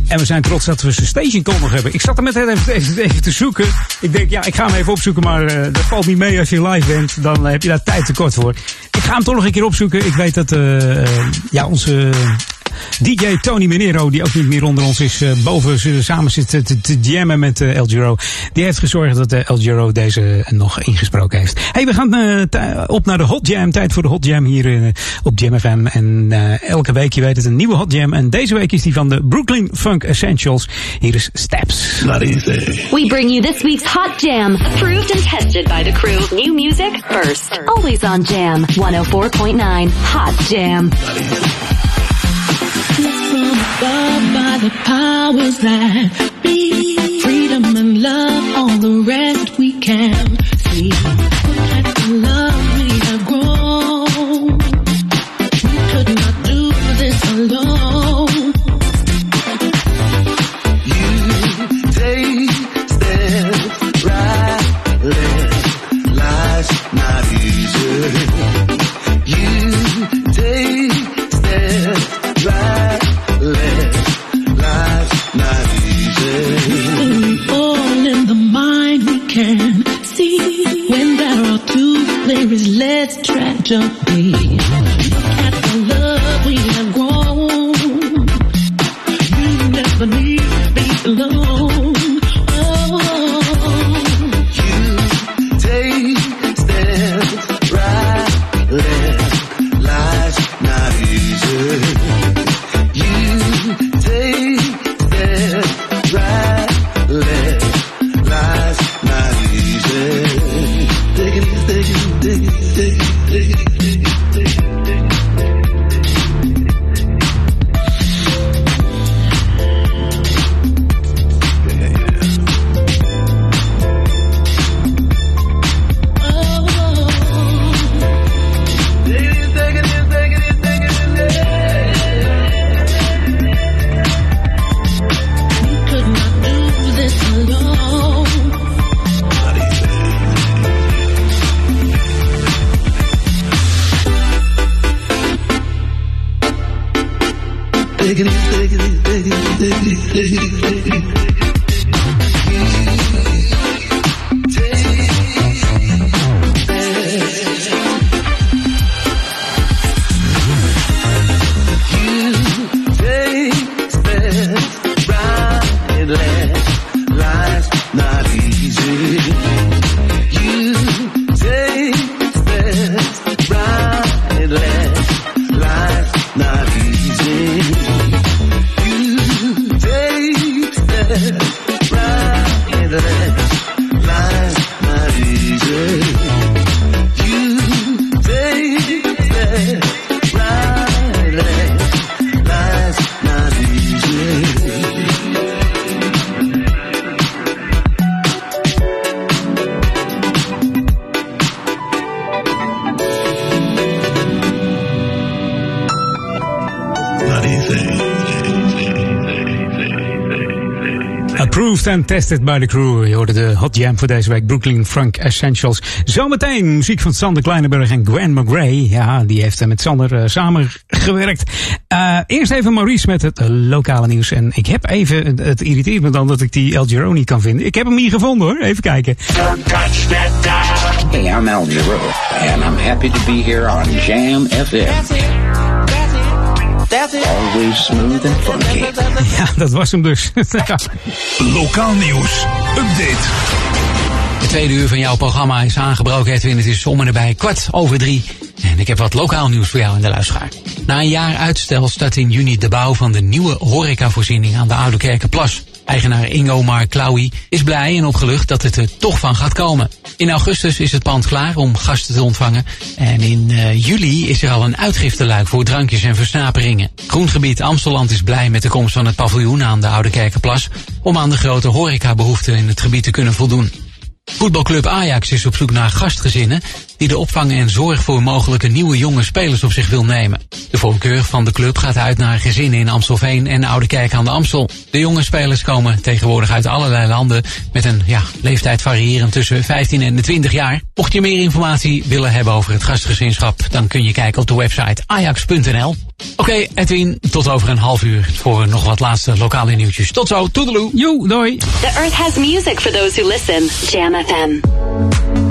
En we zijn trots dat we zijn station nog hebben. Ik zat er met het even, even, te zoeken. Ik denk, ja, ik ga hem even opzoeken, maar uh, dat valt niet mee als je live bent. Dan heb je daar tijd tekort voor. Ik ga hem toch nog een keer opzoeken. Ik weet dat ja, onze DJ Tony Menero, die ook niet meer onder ons is, uh, boven ze samen zit te, te jammen met uh, El Giro. Die heeft gezorgd dat uh, El Giro deze nog ingesproken heeft. Hey, we gaan op naar de Hot Jam. Tijd voor de Hot Jam hier op Jam FM. En elke week, je weet het, een nieuwe Hot Jam. En deze week is die van de Brooklyn Funk Essentials. Hier is Steps. We bring you this week's Hot Jam. Approved and tested by the crew. New music first. Always on Jam 104.9. Hot Jam. Above by the powers that be. Freedom and love, all the rest we can see. Love it's tragedy. Approved and tested by the crew. Je hoorde de Hot Jam voor deze week. Brooklyn Funk Essentials. Zometeen muziek van Sander Kleinenberg en Gwen McGray. Ja, die heeft met Sander uh, samengewerkt. Uh, eerst even Maurice met het uh, lokale nieuws. En ik heb even, het irriteert me dan dat ik die El Giro niet kan vinden. Ik heb hem hier gevonden hoor. Even kijken. Hey, I'm El Giro. And I'm happy to be here on Jam FM. Always smooth and funky. Ja, dat was hem dus. Lokaal nieuws. Update. De tweede uur van jouw programma is aangebroken, Edwin. Het is om en erbij kwart over drie. En ik heb wat lokaal nieuws voor jou in de luisteraar. Na een jaar uitstel start in juni de bouw van de nieuwe horecavoorziening aan de Oude Kerkenplas. Eigenaar Ingo Mark Klauwie is blij en opgelucht dat het er toch van gaat komen. In augustus is het pand klaar om gasten te ontvangen. En in uh, juli is er al een uitgifteluik voor drankjes en versnaperingen. Groengebied Amsteland is blij met de komst van het paviljoen aan de Oude Kerkenplas... om aan de grote horecabehoeften in het gebied te kunnen voldoen. Voetbalclub Ajax is op zoek naar gastgezinnen die de opvang en zorg voor mogelijke nieuwe jonge spelers op zich wil nemen. De voorkeur van de club gaat uit naar gezinnen in Amstelveen en Oudekerk aan de Amstel. De jonge spelers komen tegenwoordig uit allerlei landen met een ja, leeftijd variërend tussen 15 en de 20 jaar. Mocht je meer informatie willen hebben over het gastgezinschap, dan kun je kijken op de website ajax.nl. Oké, Edwin, tot over een half uur voor nog wat laatste lokale nieuwtjes. Tot zo, toedeloe. Joe, doei. The Earth has music for those who listen. Jam FM.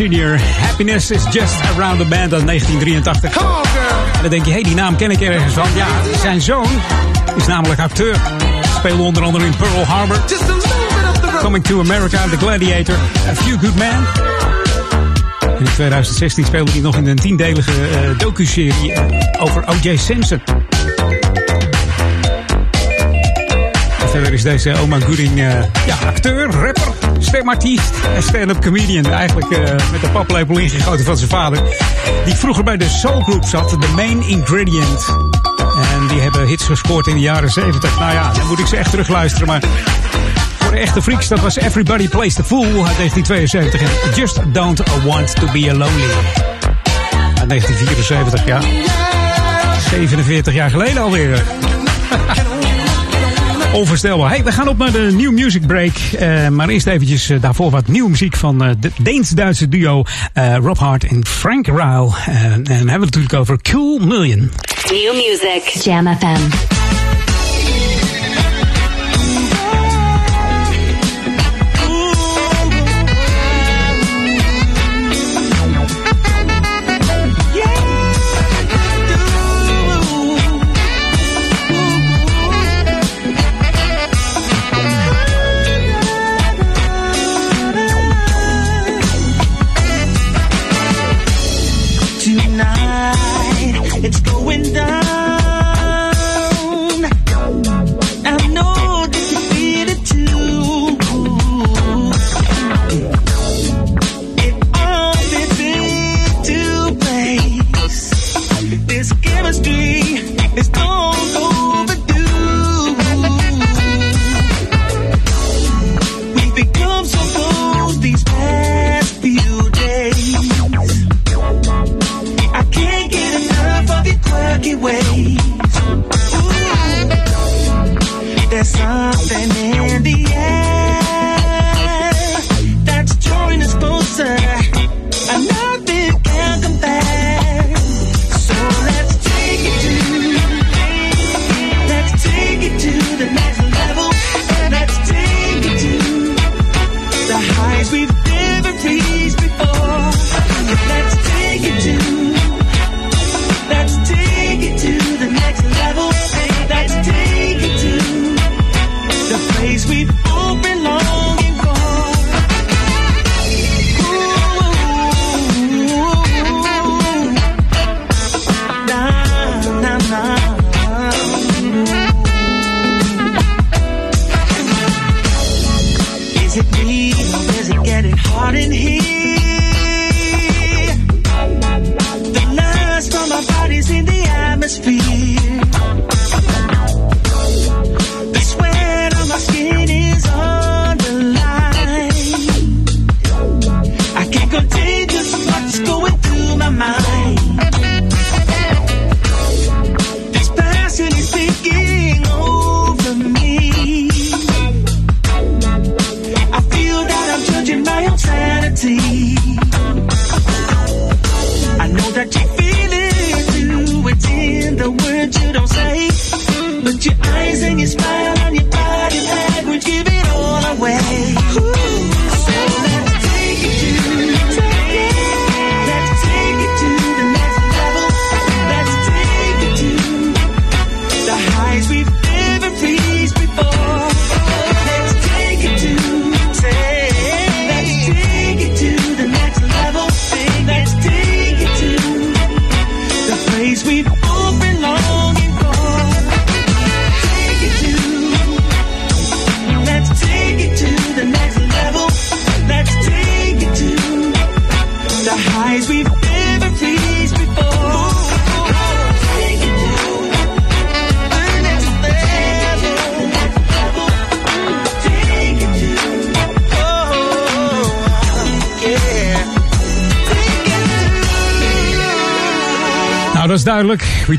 Senior. Happiness is just around the band uit 1983. En dan denk je, hé, hey, die naam ken ik ergens van. Ja, zijn zoon is namelijk acteur. Speelde onder andere in Pearl Harbor. Coming to America, The Gladiator, A Few Good Men. En in 2016 speelde hij nog in een tiendelige uh, docu-serie over O.J. Simpson. En verder is deze Oma Gooding uh, ja, acteur, rapper, stemartiest en stand-up comedian. Eigenlijk met de paplepel ingegoten van zijn vader. Die vroeger bij de Soul Group zat, de Main Ingredient. En die hebben hits gescoord in de jaren 70. Nou ja, dan moet ik ze echt terugluisteren, maar voor de echte freaks, dat was Everybody Plays the Fool uit 1972. En Just Don't Want to Be Lonely. Uit 1974, ja. 47 jaar geleden alweer. Onvoorstelbaar. Hey, we gaan op naar de New Music Break. Uh, maar eerst eventjes uh, daarvoor wat nieuwe muziek van uh, de Deens-Duitse duo Rob Hart en Frank Ryle. en hebben we het natuurlijk over Cool Million. New music. Jam FM.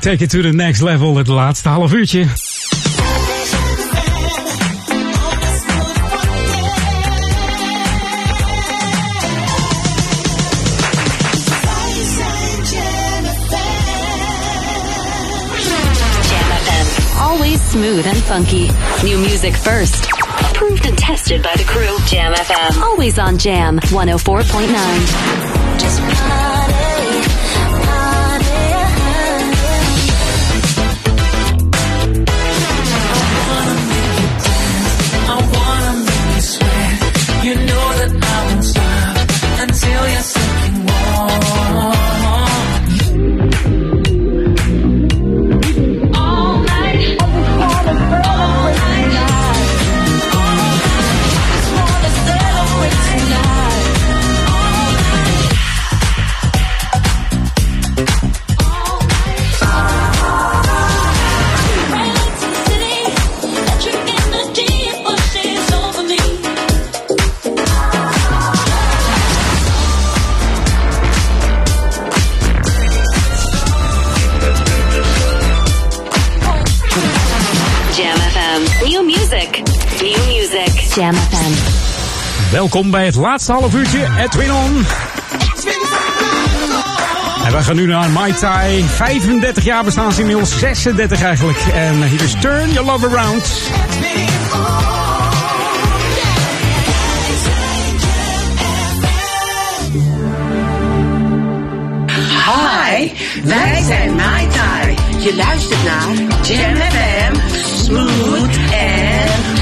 take it to the next level, het laatste half uurtje. smooth and funky. New music first. Approved and tested by the crew. Jam FM. Always on Jam 104.9. Just Kom bij het laatste half uurtje, Edwin On. En we gaan nu naar Mai Tai. 35 jaar bestaan ze inmiddels, 36 eigenlijk. En hier is Turn Your Love Around. Hi, wij zijn Mai Tai. Je luistert naar Jam Smooth and.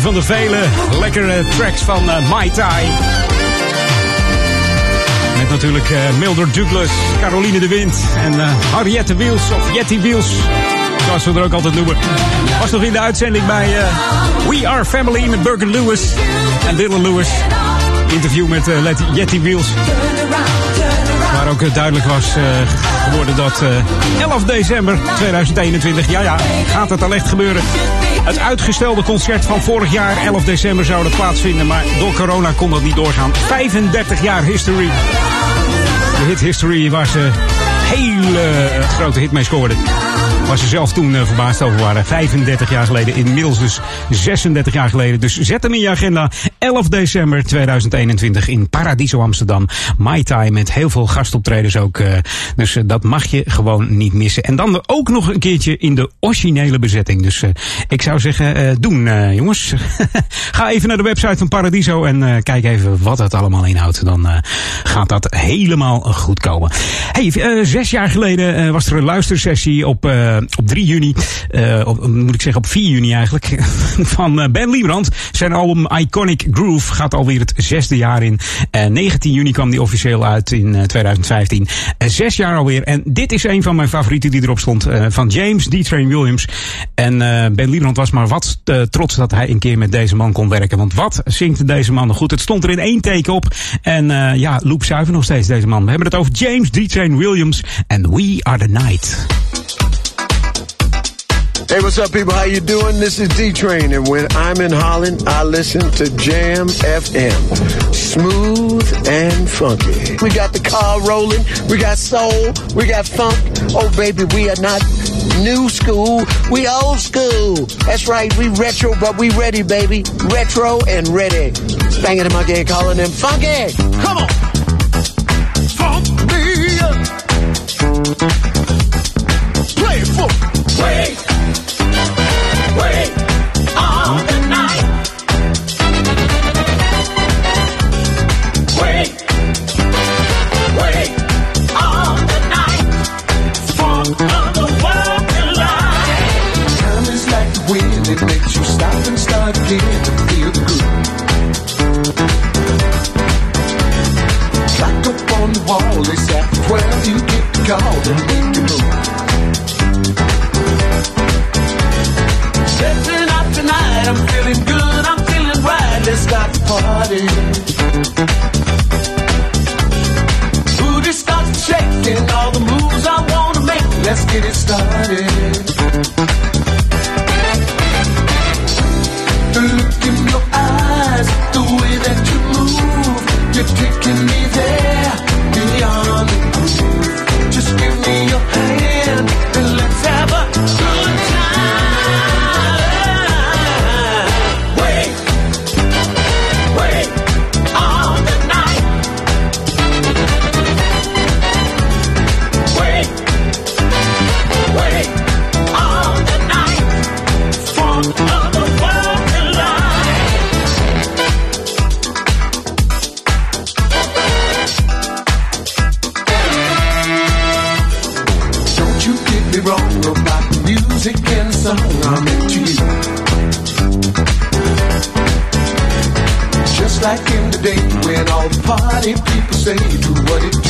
van de vele lekkere tracks van eh, Mai Tai. Met natuurlijk eh, Mildred Douglas, Caroline de Wind en eh, Harriette Wiels of Jetty Wiels. Zoals we er ook altijd noemen. Was nog in de uitzending bij We Are Family met Burger Lewis en Dylan Lewis. Interview met Jetty Wiels. Waar ook duidelijk was geworden dat uh, 11 december 2021, ja ja, gaat het al echt gebeuren. Het uitgestelde concert van vorig jaar, 11 december, zou dat plaatsvinden. Maar door corona kon dat niet doorgaan. 35 jaar history. De hit history waar ze hele grote hit mee scoorden. Waar ze zelf toen eh, verbaasd over waren. 35 jaar geleden, inmiddels dus 36 jaar geleden. Dus zet hem in je agenda. 11 december 2021 in Paradiso Amsterdam. Mai Tai met heel veel gastoptredens ook. eh, dus eh, dat mag je gewoon niet missen. En dan ook nog een keertje in de originele bezetting. Dus eh, ik zou zeggen, doen jongens. Ga even naar de website van Paradiso en kijk even wat het allemaal inhoudt. Dan gaat dat helemaal goed komen. Hey, zes jaar geleden was er een luistersessie op, op 3 juni. op, moet ik zeggen op 4 juni eigenlijk. van Ben Liebrand. Zijn album Iconic Groove gaat alweer het zesde jaar in. Eh 19 juni kwam die officieel uit in eh, 2015. Eh, zes jaar alweer. En dit is een van mijn favorieten die erop stond. eh, van James D. Train Williams. En eh, Ben Liebrand was maar wat eh, trots dat hij een keer met deze man kon werken. Want wat zingt deze man goed? Het stond er in één take op. En eh, ja, loop zuiver nog steeds deze man. We hebben het over James D. Train Williams. En We Are The Night. Hey, what's up, people? How you doing? This is D Train, and when I'm in Holland, I listen to Jam FM. Smooth and funky. We got the car rolling. We got soul. We got funk. Oh, baby, we are not new school. We old school. That's right. We retro, but we ready, baby. Retro and ready. Banging the monkey and calling them funky. Come on. Funk me up. Play it for me. Stepping out tonight, I'm feeling good, I'm feeling right. Let's start the party. Booty starts shaking, all the moves I wanna make. Let's get it started. The look in your eyes, the way that you move, you're taking me there party people say do what it do.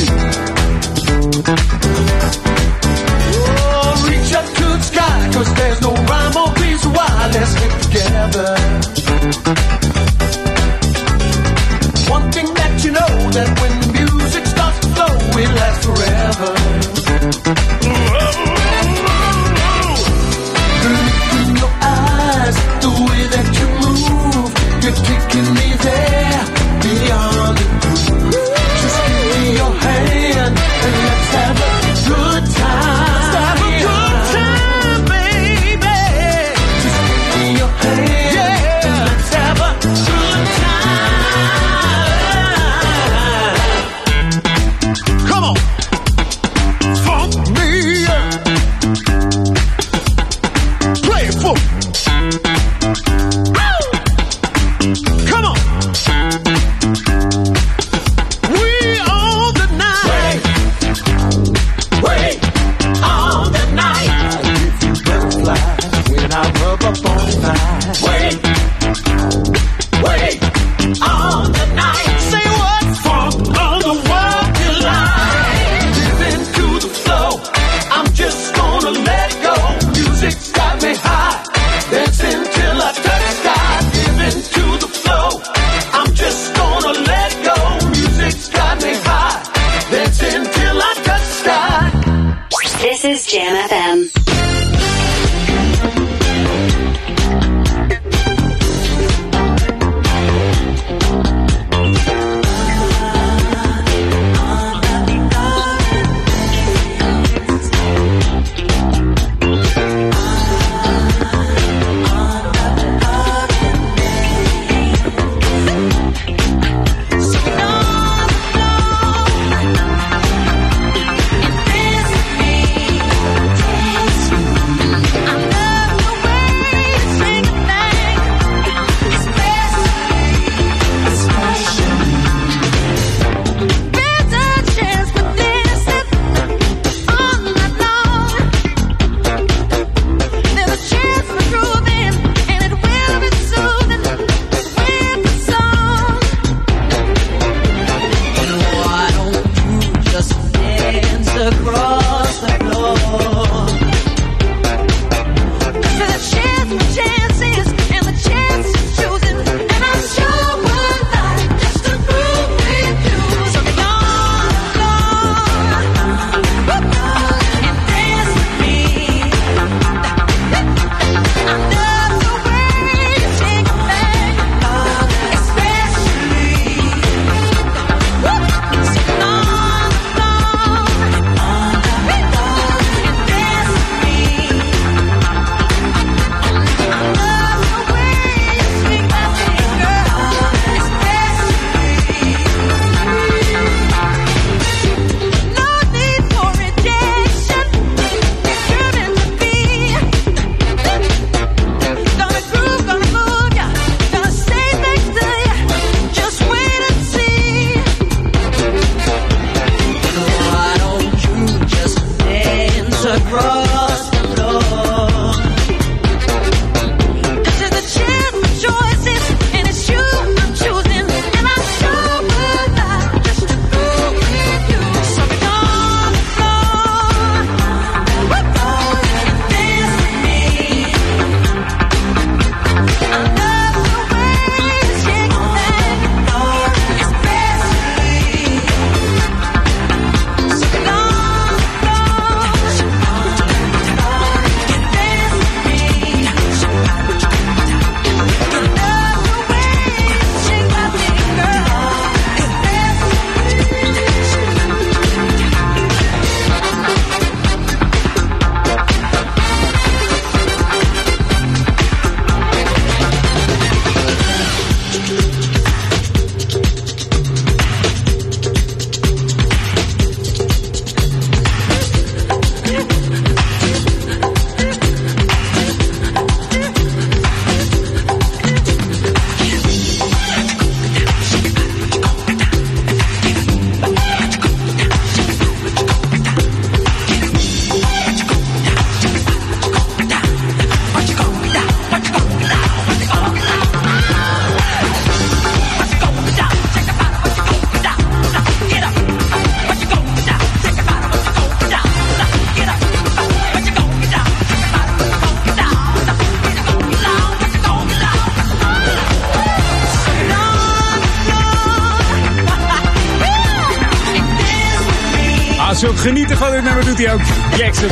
Doet hij ook. Jackson.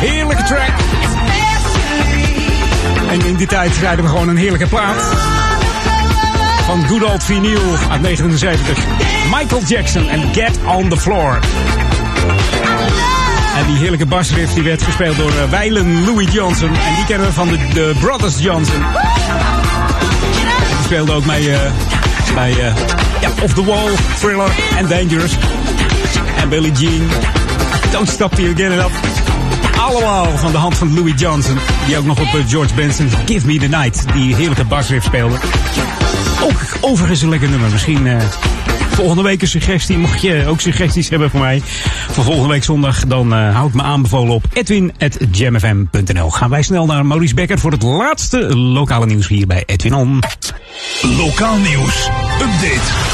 Heerlijke track. En in die tijd rijden we gewoon een heerlijke plaat. Van Good Old Vinyl uit 1979. Michael Jackson en Get on the Floor. En die heerlijke basriff die werd gespeeld door uh, Weilen Louis Johnson. En die kennen we van de, Brothers Johnson. Die speelde ook mee uh, bij ja, Off the Wall, Thriller en Dangerous. En Billie Jean. Don't Stop Till You Get It Up. Allemaal van de hand van Louis Johnson. Die ook nog op George Benson's Give Me The Night. Die heerlijke basriff speelde. Ook overigens een lekker nummer. Misschien volgende week een suggestie. Mocht je ook suggesties hebben voor mij voor volgende week zondag, dan uh, houd me aanbevolen op edwin.jamfm.nl. Gaan wij snel naar Maurice Becker voor het laatste lokale nieuws hier bij Edwin On. Lokaal nieuws. Update.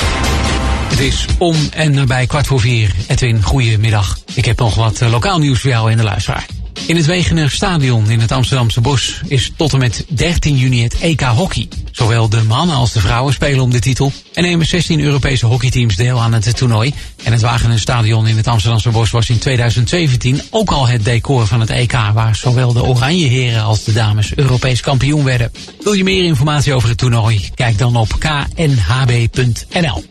Is om en nabij kwart voor vier. Edwin, goedemiddag. Ik heb nog wat uh, lokaal nieuws voor jou in de luisteraar. In het Wegener Stadion in het Amsterdamse Bos is tot en met 13 juni het EK Hockey. Zowel de mannen als de vrouwen spelen om de titel en nemen 16 Europese hockeyteams deel aan het toernooi. En het Wageningen Stadion in het Amsterdamse Bos was in 2017 ook al het decor van het EK, waar zowel de Oranje Heren als de dames Europees kampioen werden. Wil je meer informatie over het toernooi? Kijk dan op knhb.nl.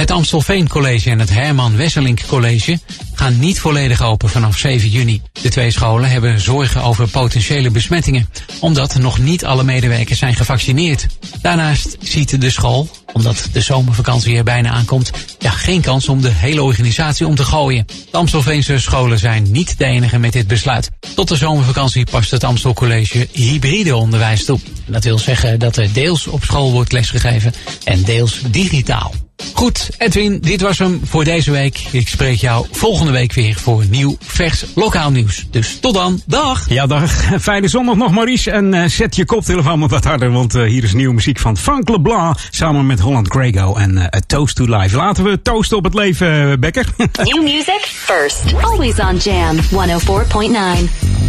Het Amstelveen College en het Herman Wesselink College gaan niet volledig open vanaf 7 juni. De twee scholen hebben zorgen over potentiële besmettingen, omdat nog niet alle medewerkers zijn gevaccineerd. Daarnaast ziet de school, omdat de zomervakantie er bijna aankomt, ja, geen kans om de hele organisatie om te gooien. De Amstelveense scholen zijn niet de enige met dit besluit. Tot de zomervakantie past het Amstel College hybride onderwijs toe. Dat wil zeggen dat er deels op school wordt lesgegeven en deels digitaal. Goed, Edwin, dit was hem voor deze week. Ik spreek jou volgende week weer voor nieuw, vers, lokaal nieuws. Dus tot dan, dag! Ja, dag. Fijne zondag nog, Maurice. En uh, zet je koptelefoon maar wat harder, want uh, hier is nieuwe muziek van Frank Leblanc samen met Holland Grego en uh, A Toast to Life. Laten we toosten op het leven, Becker. New music first. Always on Jam 104.9.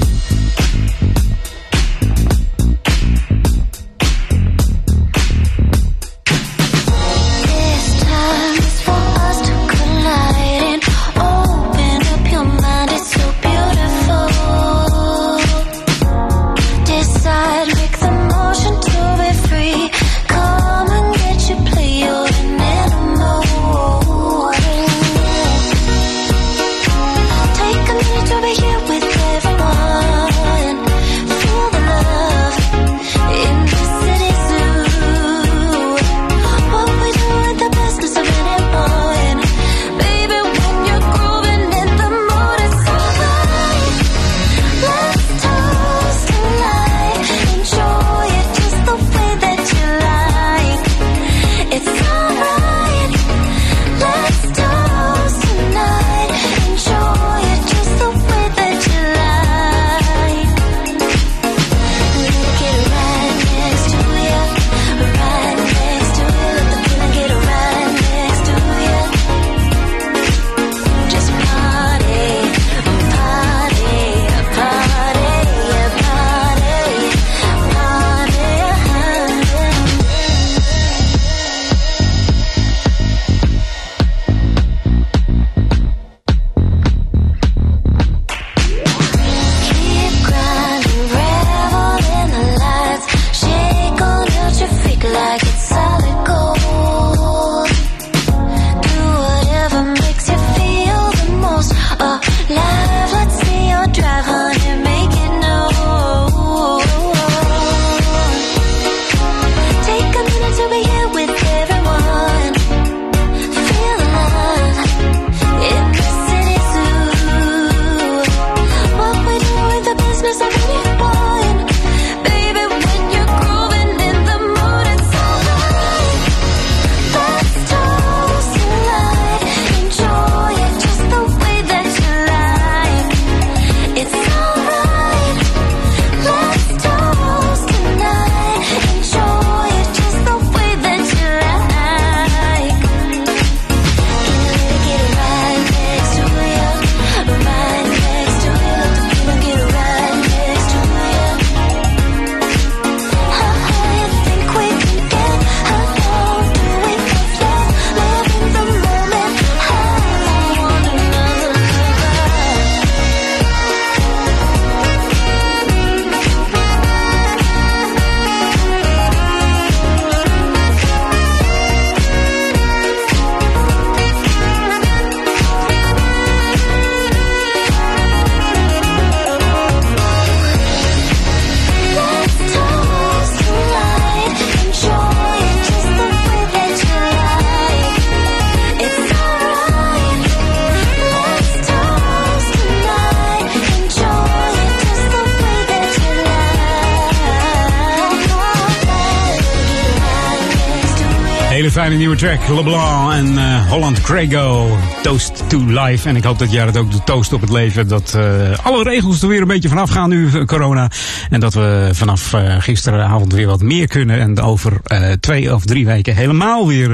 track. LeBlanc en eh, Holland Craigo. Toast to life. En ik hoop dat jij het ook de toast op het leven. Dat eh, alle regels er weer een beetje vanaf gaan nu, eh, corona. En dat we vanaf gisteravond weer wat meer kunnen. En over twee of drie weken helemaal weer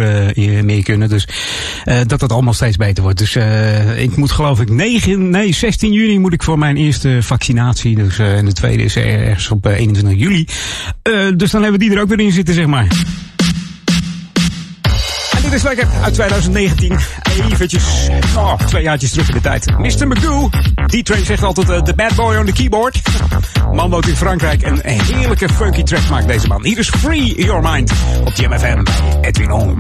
meer kunnen. Dus dat het allemaal steeds beter wordt. Dus ik moet geloof ik 9, nee 16 juni moet ik voor mijn eerste vaccinatie. Dus en de tweede is ergens op eh, 21 juli. Dus dan hebben we die er ook weer in zitten, zeg maar. Dit is lekker uit 2019. Eventjes, oh, twee jaartjes terug in de tijd. Mr. Magoo. D-Train zegt altijd eh, de bad boy on the keyboard. Man woont in Frankrijk en een heerlijke funky track maakt deze man. Hier is Free Your Mind op JMFM bij Edwin On.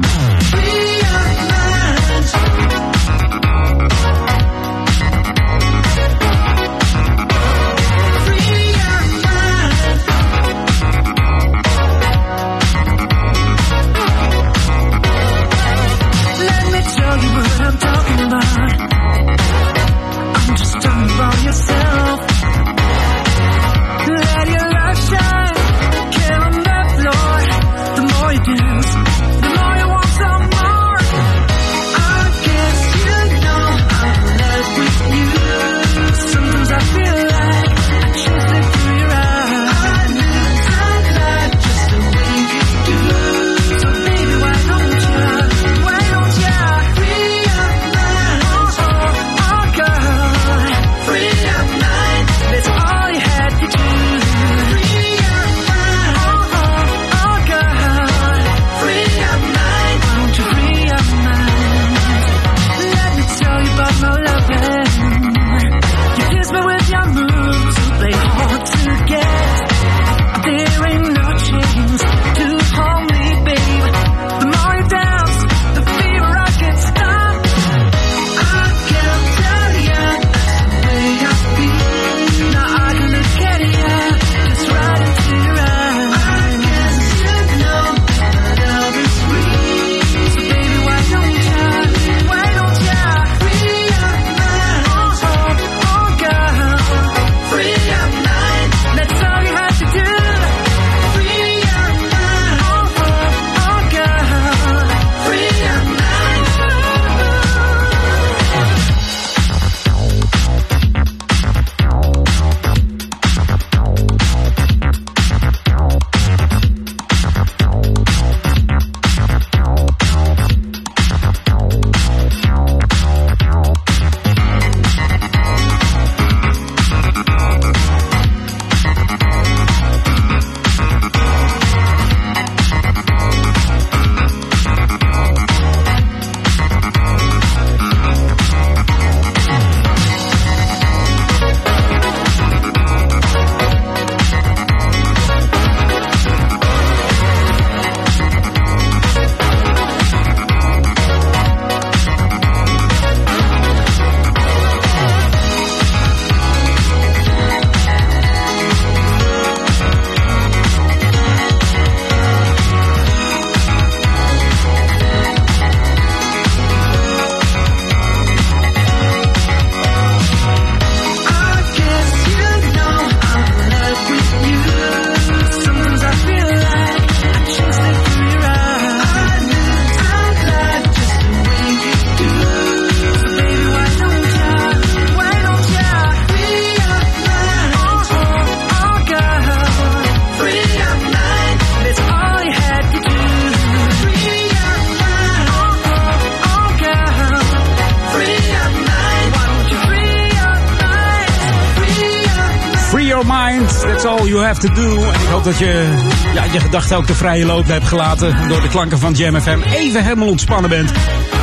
Have to do. En ik hoop dat je ja, je gedachten ook de vrije loop hebt gelaten. Door de klanken van Jam FM even helemaal ontspannen bent.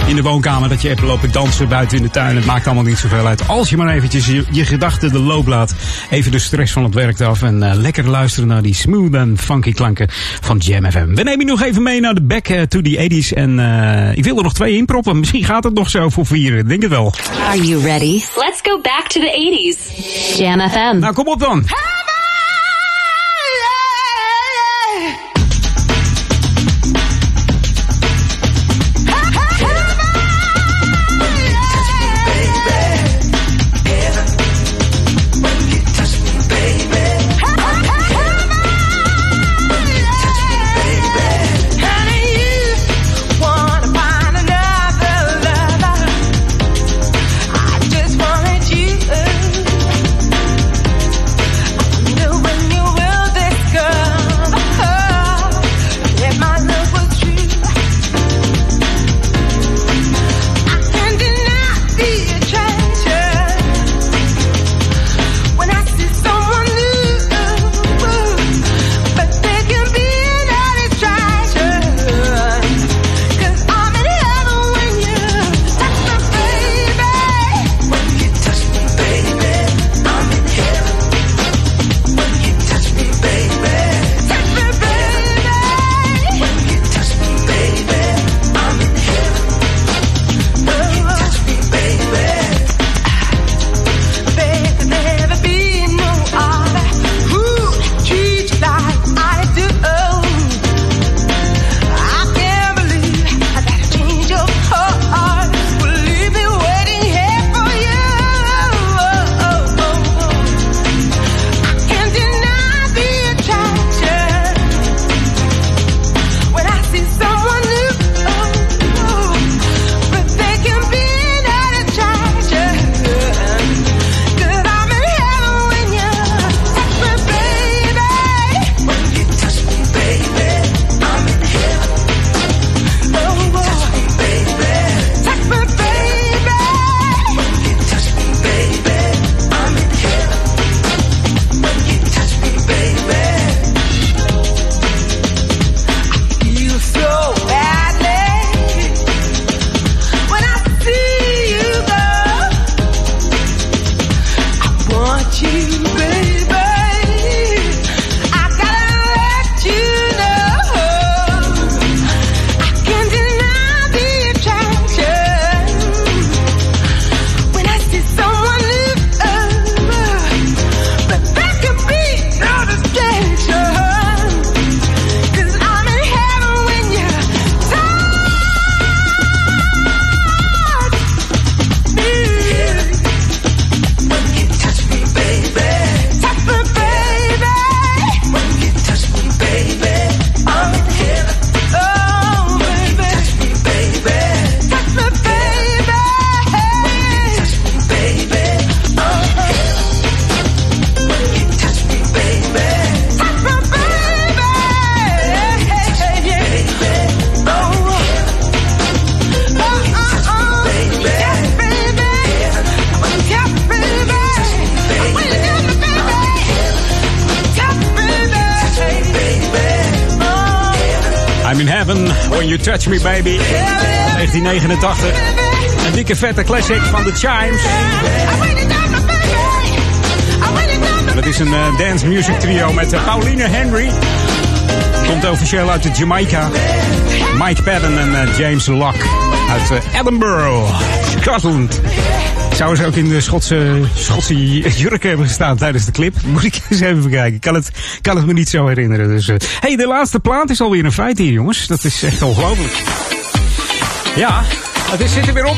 In de woonkamer, dat je hebt lopen dansen buiten in de tuin. Het maakt allemaal niet zoveel uit. Als je maar eventjes je, je gedachten de loop laat. Even de stress van het werk af. En eh, lekker luisteren naar die smooth en funky klanken van Jam FM. We nemen je nog even mee naar de back eh, to the 80s. En eh, ik wil er nog twee inproppen. Misschien gaat het nog zo voor vieren. Ik Denk het wel. Are you ready? Let's go back to the 80s. Jam FM. Nou, kom op dan. 1989. Een dikke vette classic van The Chimes. Dat is een eh, dance music trio met eh, Pauline Henry. Komt officieel uit de Jamaica. Mike Padden en eh, James Locke uit Edinburgh, Scotland. Zou ze ook in de Schotse, Schotse jurk hebben gestaan tijdens de clip? Moet ik eens even kijken. Kan het, kan het me niet zo herinneren. Dus, hey, de laatste plaat is alweer een feit hier, jongens. Dat is echt ongelooflijk. Ja, het is, zit er weer op.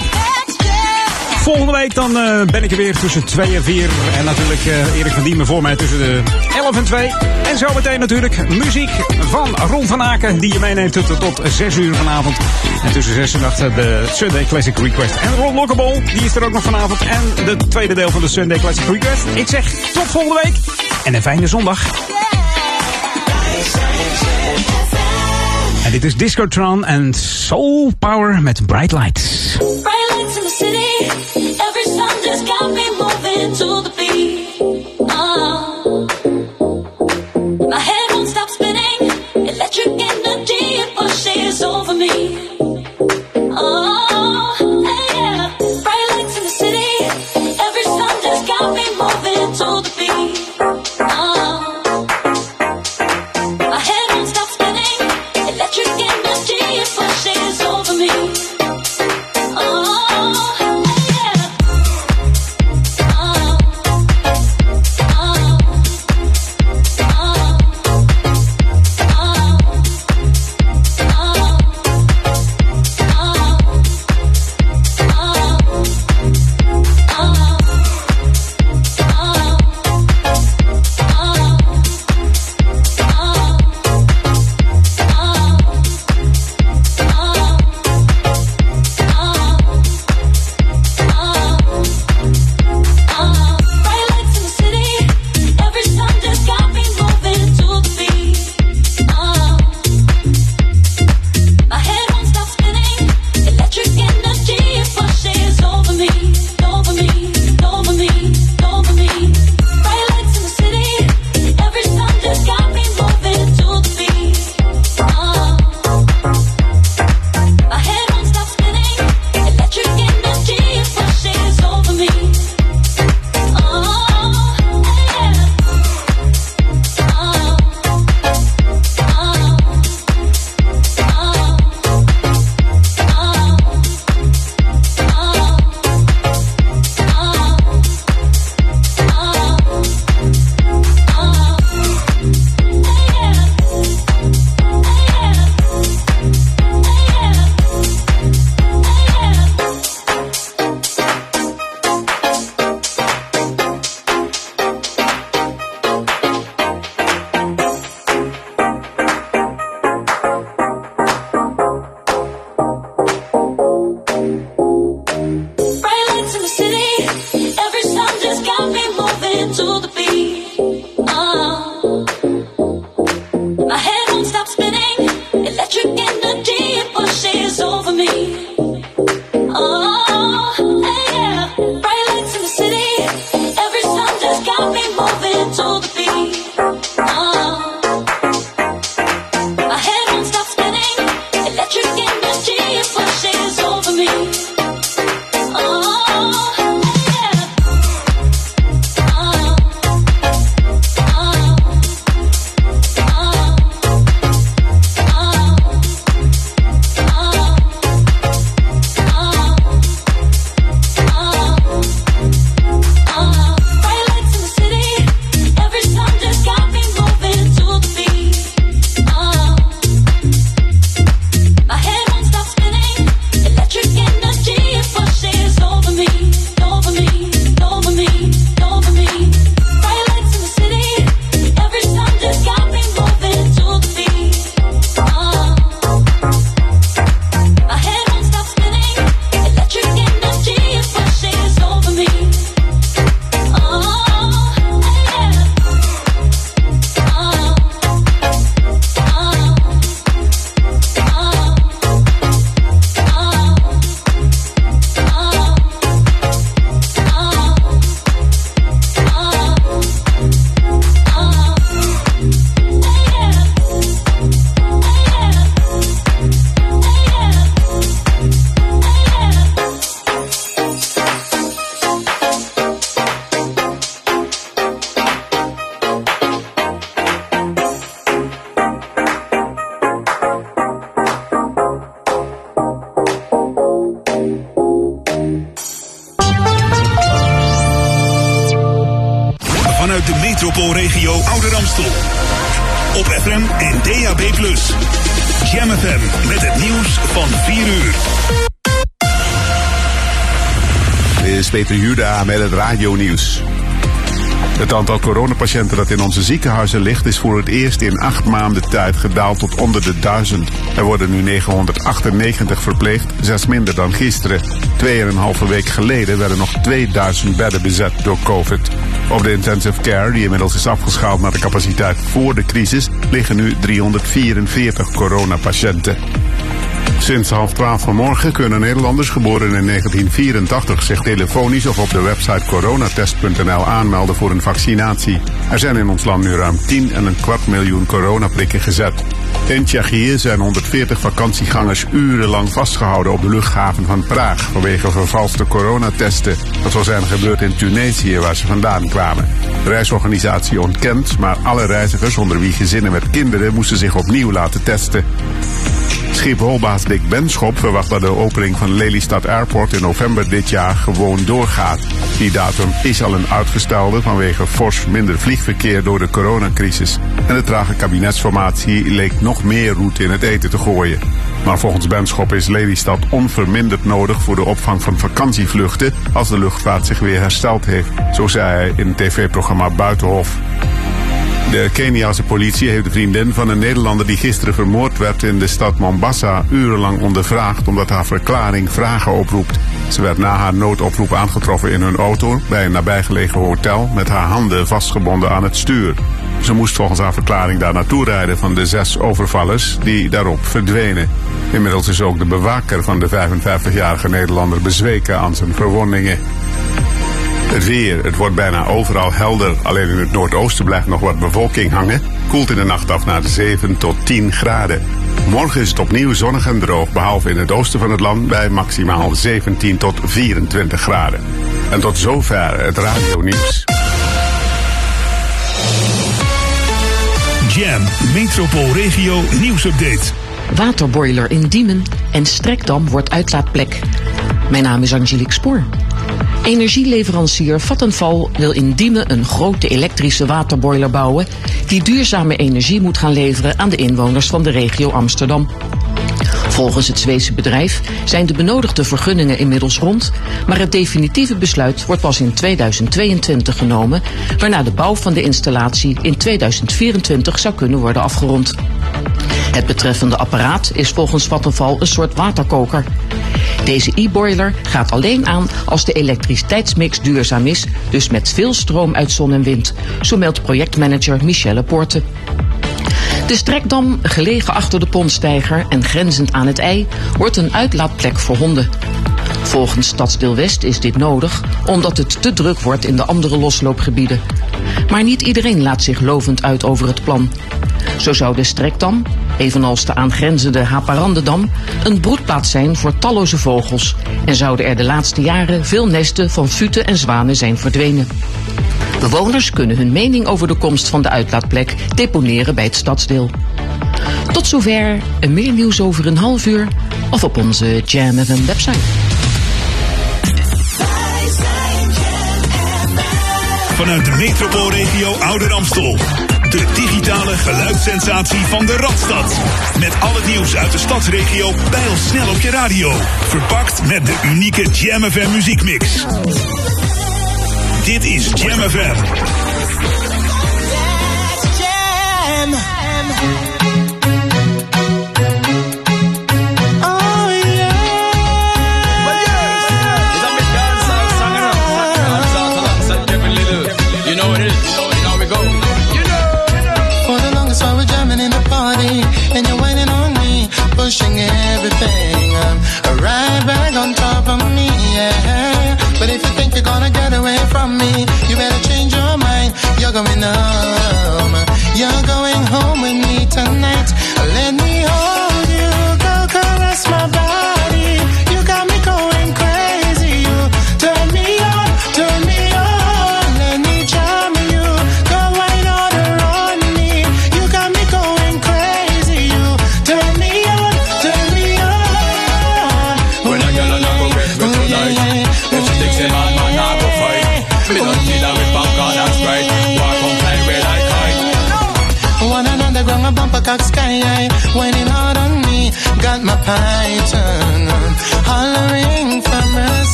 Volgende week dan eh, ben ik er weer tussen 2 en 4. En natuurlijk eh, Erik van Diemen voor mij tussen de 11 en 2. En zometeen natuurlijk muziek van Ron van Aken. Die je meeneemt tot, tot 6 uur vanavond. En tussen 6 en 8 de Sunday Classic Request. En Ron Lockable, die is er ook nog vanavond. En de tweede deel van de Sunday Classic Request. Ik zeg tot volgende week. En een fijne zondag. En dit is Discotron en Soul Power met Bright Lights. Bright lights in the city. Every sun just got me moving to the beat. Juda met het radionieuws. Het aantal coronapatiënten dat in onze ziekenhuizen ligt is voor het eerst in acht maanden tijd gedaald tot onder de duizend. Er worden nu 998 verpleegd, zes minder dan gisteren. Twee en een halve week geleden werden nog 2000 bedden bezet door COVID. Op de intensive care, die inmiddels is afgeschaald naar de capaciteit voor de crisis, liggen nu 344 coronapatiënten. Sinds half twaalf vanmorgen kunnen Nederlanders geboren in 1984 zich telefonisch of op de website coronatest.nl aanmelden voor een vaccinatie. Er zijn in ons land nu ruim 10 en een kwart miljoen coronaprikken gezet. In Tsjechië zijn 140 vakantiegangers urenlang vastgehouden op de luchthaven van Praag vanwege vervalste coronatesten. Dat zou zijn gebeurd in Tunesië waar ze vandaan kwamen. De reisorganisatie ontkent, maar alle reizigers onder wie gezinnen met kinderen moesten zich opnieuw laten testen. Schipholbaas Dick Benschop verwacht dat de opening van Lelystad Airport in november dit jaar gewoon doorgaat. Die datum is al een uitgestelde vanwege fors minder vliegverkeer door de coronacrisis. En de trage kabinetsformatie leek nog meer route in het eten te gooien. Maar volgens Benschop is Lelystad onverminderd nodig voor de opvang van vakantievluchten als de luchtvaart zich weer hersteld heeft. Zo zei hij in het tv-programma Buitenhof. De Keniaanse politie heeft de vriendin van een Nederlander die gisteren vermoord werd in de stad Mombasa urenlang ondervraagd omdat haar verklaring vragen oproept. Ze werd na haar noodoproep aangetroffen in hun auto bij een nabijgelegen hotel met haar handen vastgebonden aan het stuur. Ze moest volgens haar verklaring daar naartoe rijden van de zes overvallers die daarop verdwenen. Inmiddels is ook de bewaker van de 55-jarige Nederlander bezweken aan zijn verwondingen. Het weer, het wordt bijna overal helder. Alleen in het noordoosten blijft nog wat bewolking hangen. Koelt in de nacht af naar 7 tot 10 graden. Morgen is het opnieuw zonnig en droog, behalve in het oosten van het land bij maximaal 17 tot 24 graden. En tot zover het radio nieuws. Jam, metropoolregio nieuwsupdate. Waterboiler in Diemen en Strekdam wordt uitlaatplek. Mijn naam is Angelique Spoor. Energieleverancier Vattenfall wil in Diemen een grote elektrische waterboiler bouwen die duurzame energie moet gaan leveren aan de inwoners van de regio Amsterdam. Volgens het Zweedse bedrijf zijn de benodigde vergunningen inmiddels rond, maar het definitieve besluit wordt pas in 2022 genomen, waarna de bouw van de installatie in 2024 zou kunnen worden afgerond. Het betreffende apparaat is volgens Vattenfall een soort waterkoker. Deze e-boiler gaat alleen aan als de elektriciteitsmix duurzaam is, dus met veel stroom uit zon en wind, zo meldt projectmanager Michelle Poorten. De strekdam, gelegen achter de Pontsteiger en grenzend aan het ei, wordt een uitlaatplek voor honden. Volgens Stadsdeel West is dit nodig omdat het te druk wordt in de andere losloopgebieden. Maar niet iedereen laat zich lovend uit over het plan. Zo zou de strekdam, evenals de aangrenzende Haparandendam, een broedplaats zijn voor talloze vogels en zouden er de laatste jaren veel nesten van futen en zwanen zijn verdwenen. Bewoners kunnen hun mening over de komst van de uitlaatplek deponeren bij het stadsdeel. Tot zover, en meer nieuws over een half uur of op onze Jam website. Vanuit de metropoolregio Ouder Amstel. De digitale geluidssensatie van de Radstad. Met al het nieuws uit de stadsregio snel op je radio. Verpakt met de unieke Jam muziekmix. Dit is Jam FM. You mind. You're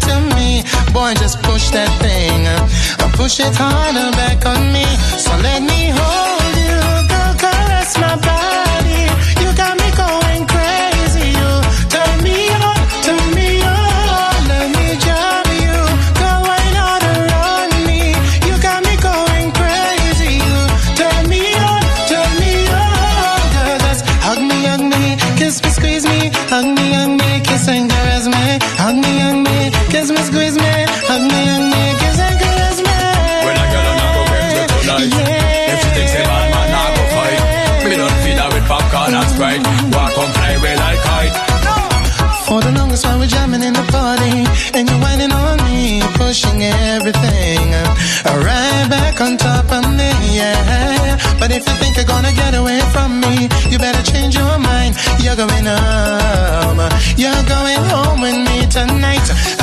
to me. Boy, just push that thing. Push it harder back on me. So let me hold wanna get away from me, you better change your mind. You're going home. You're going home with me tonight.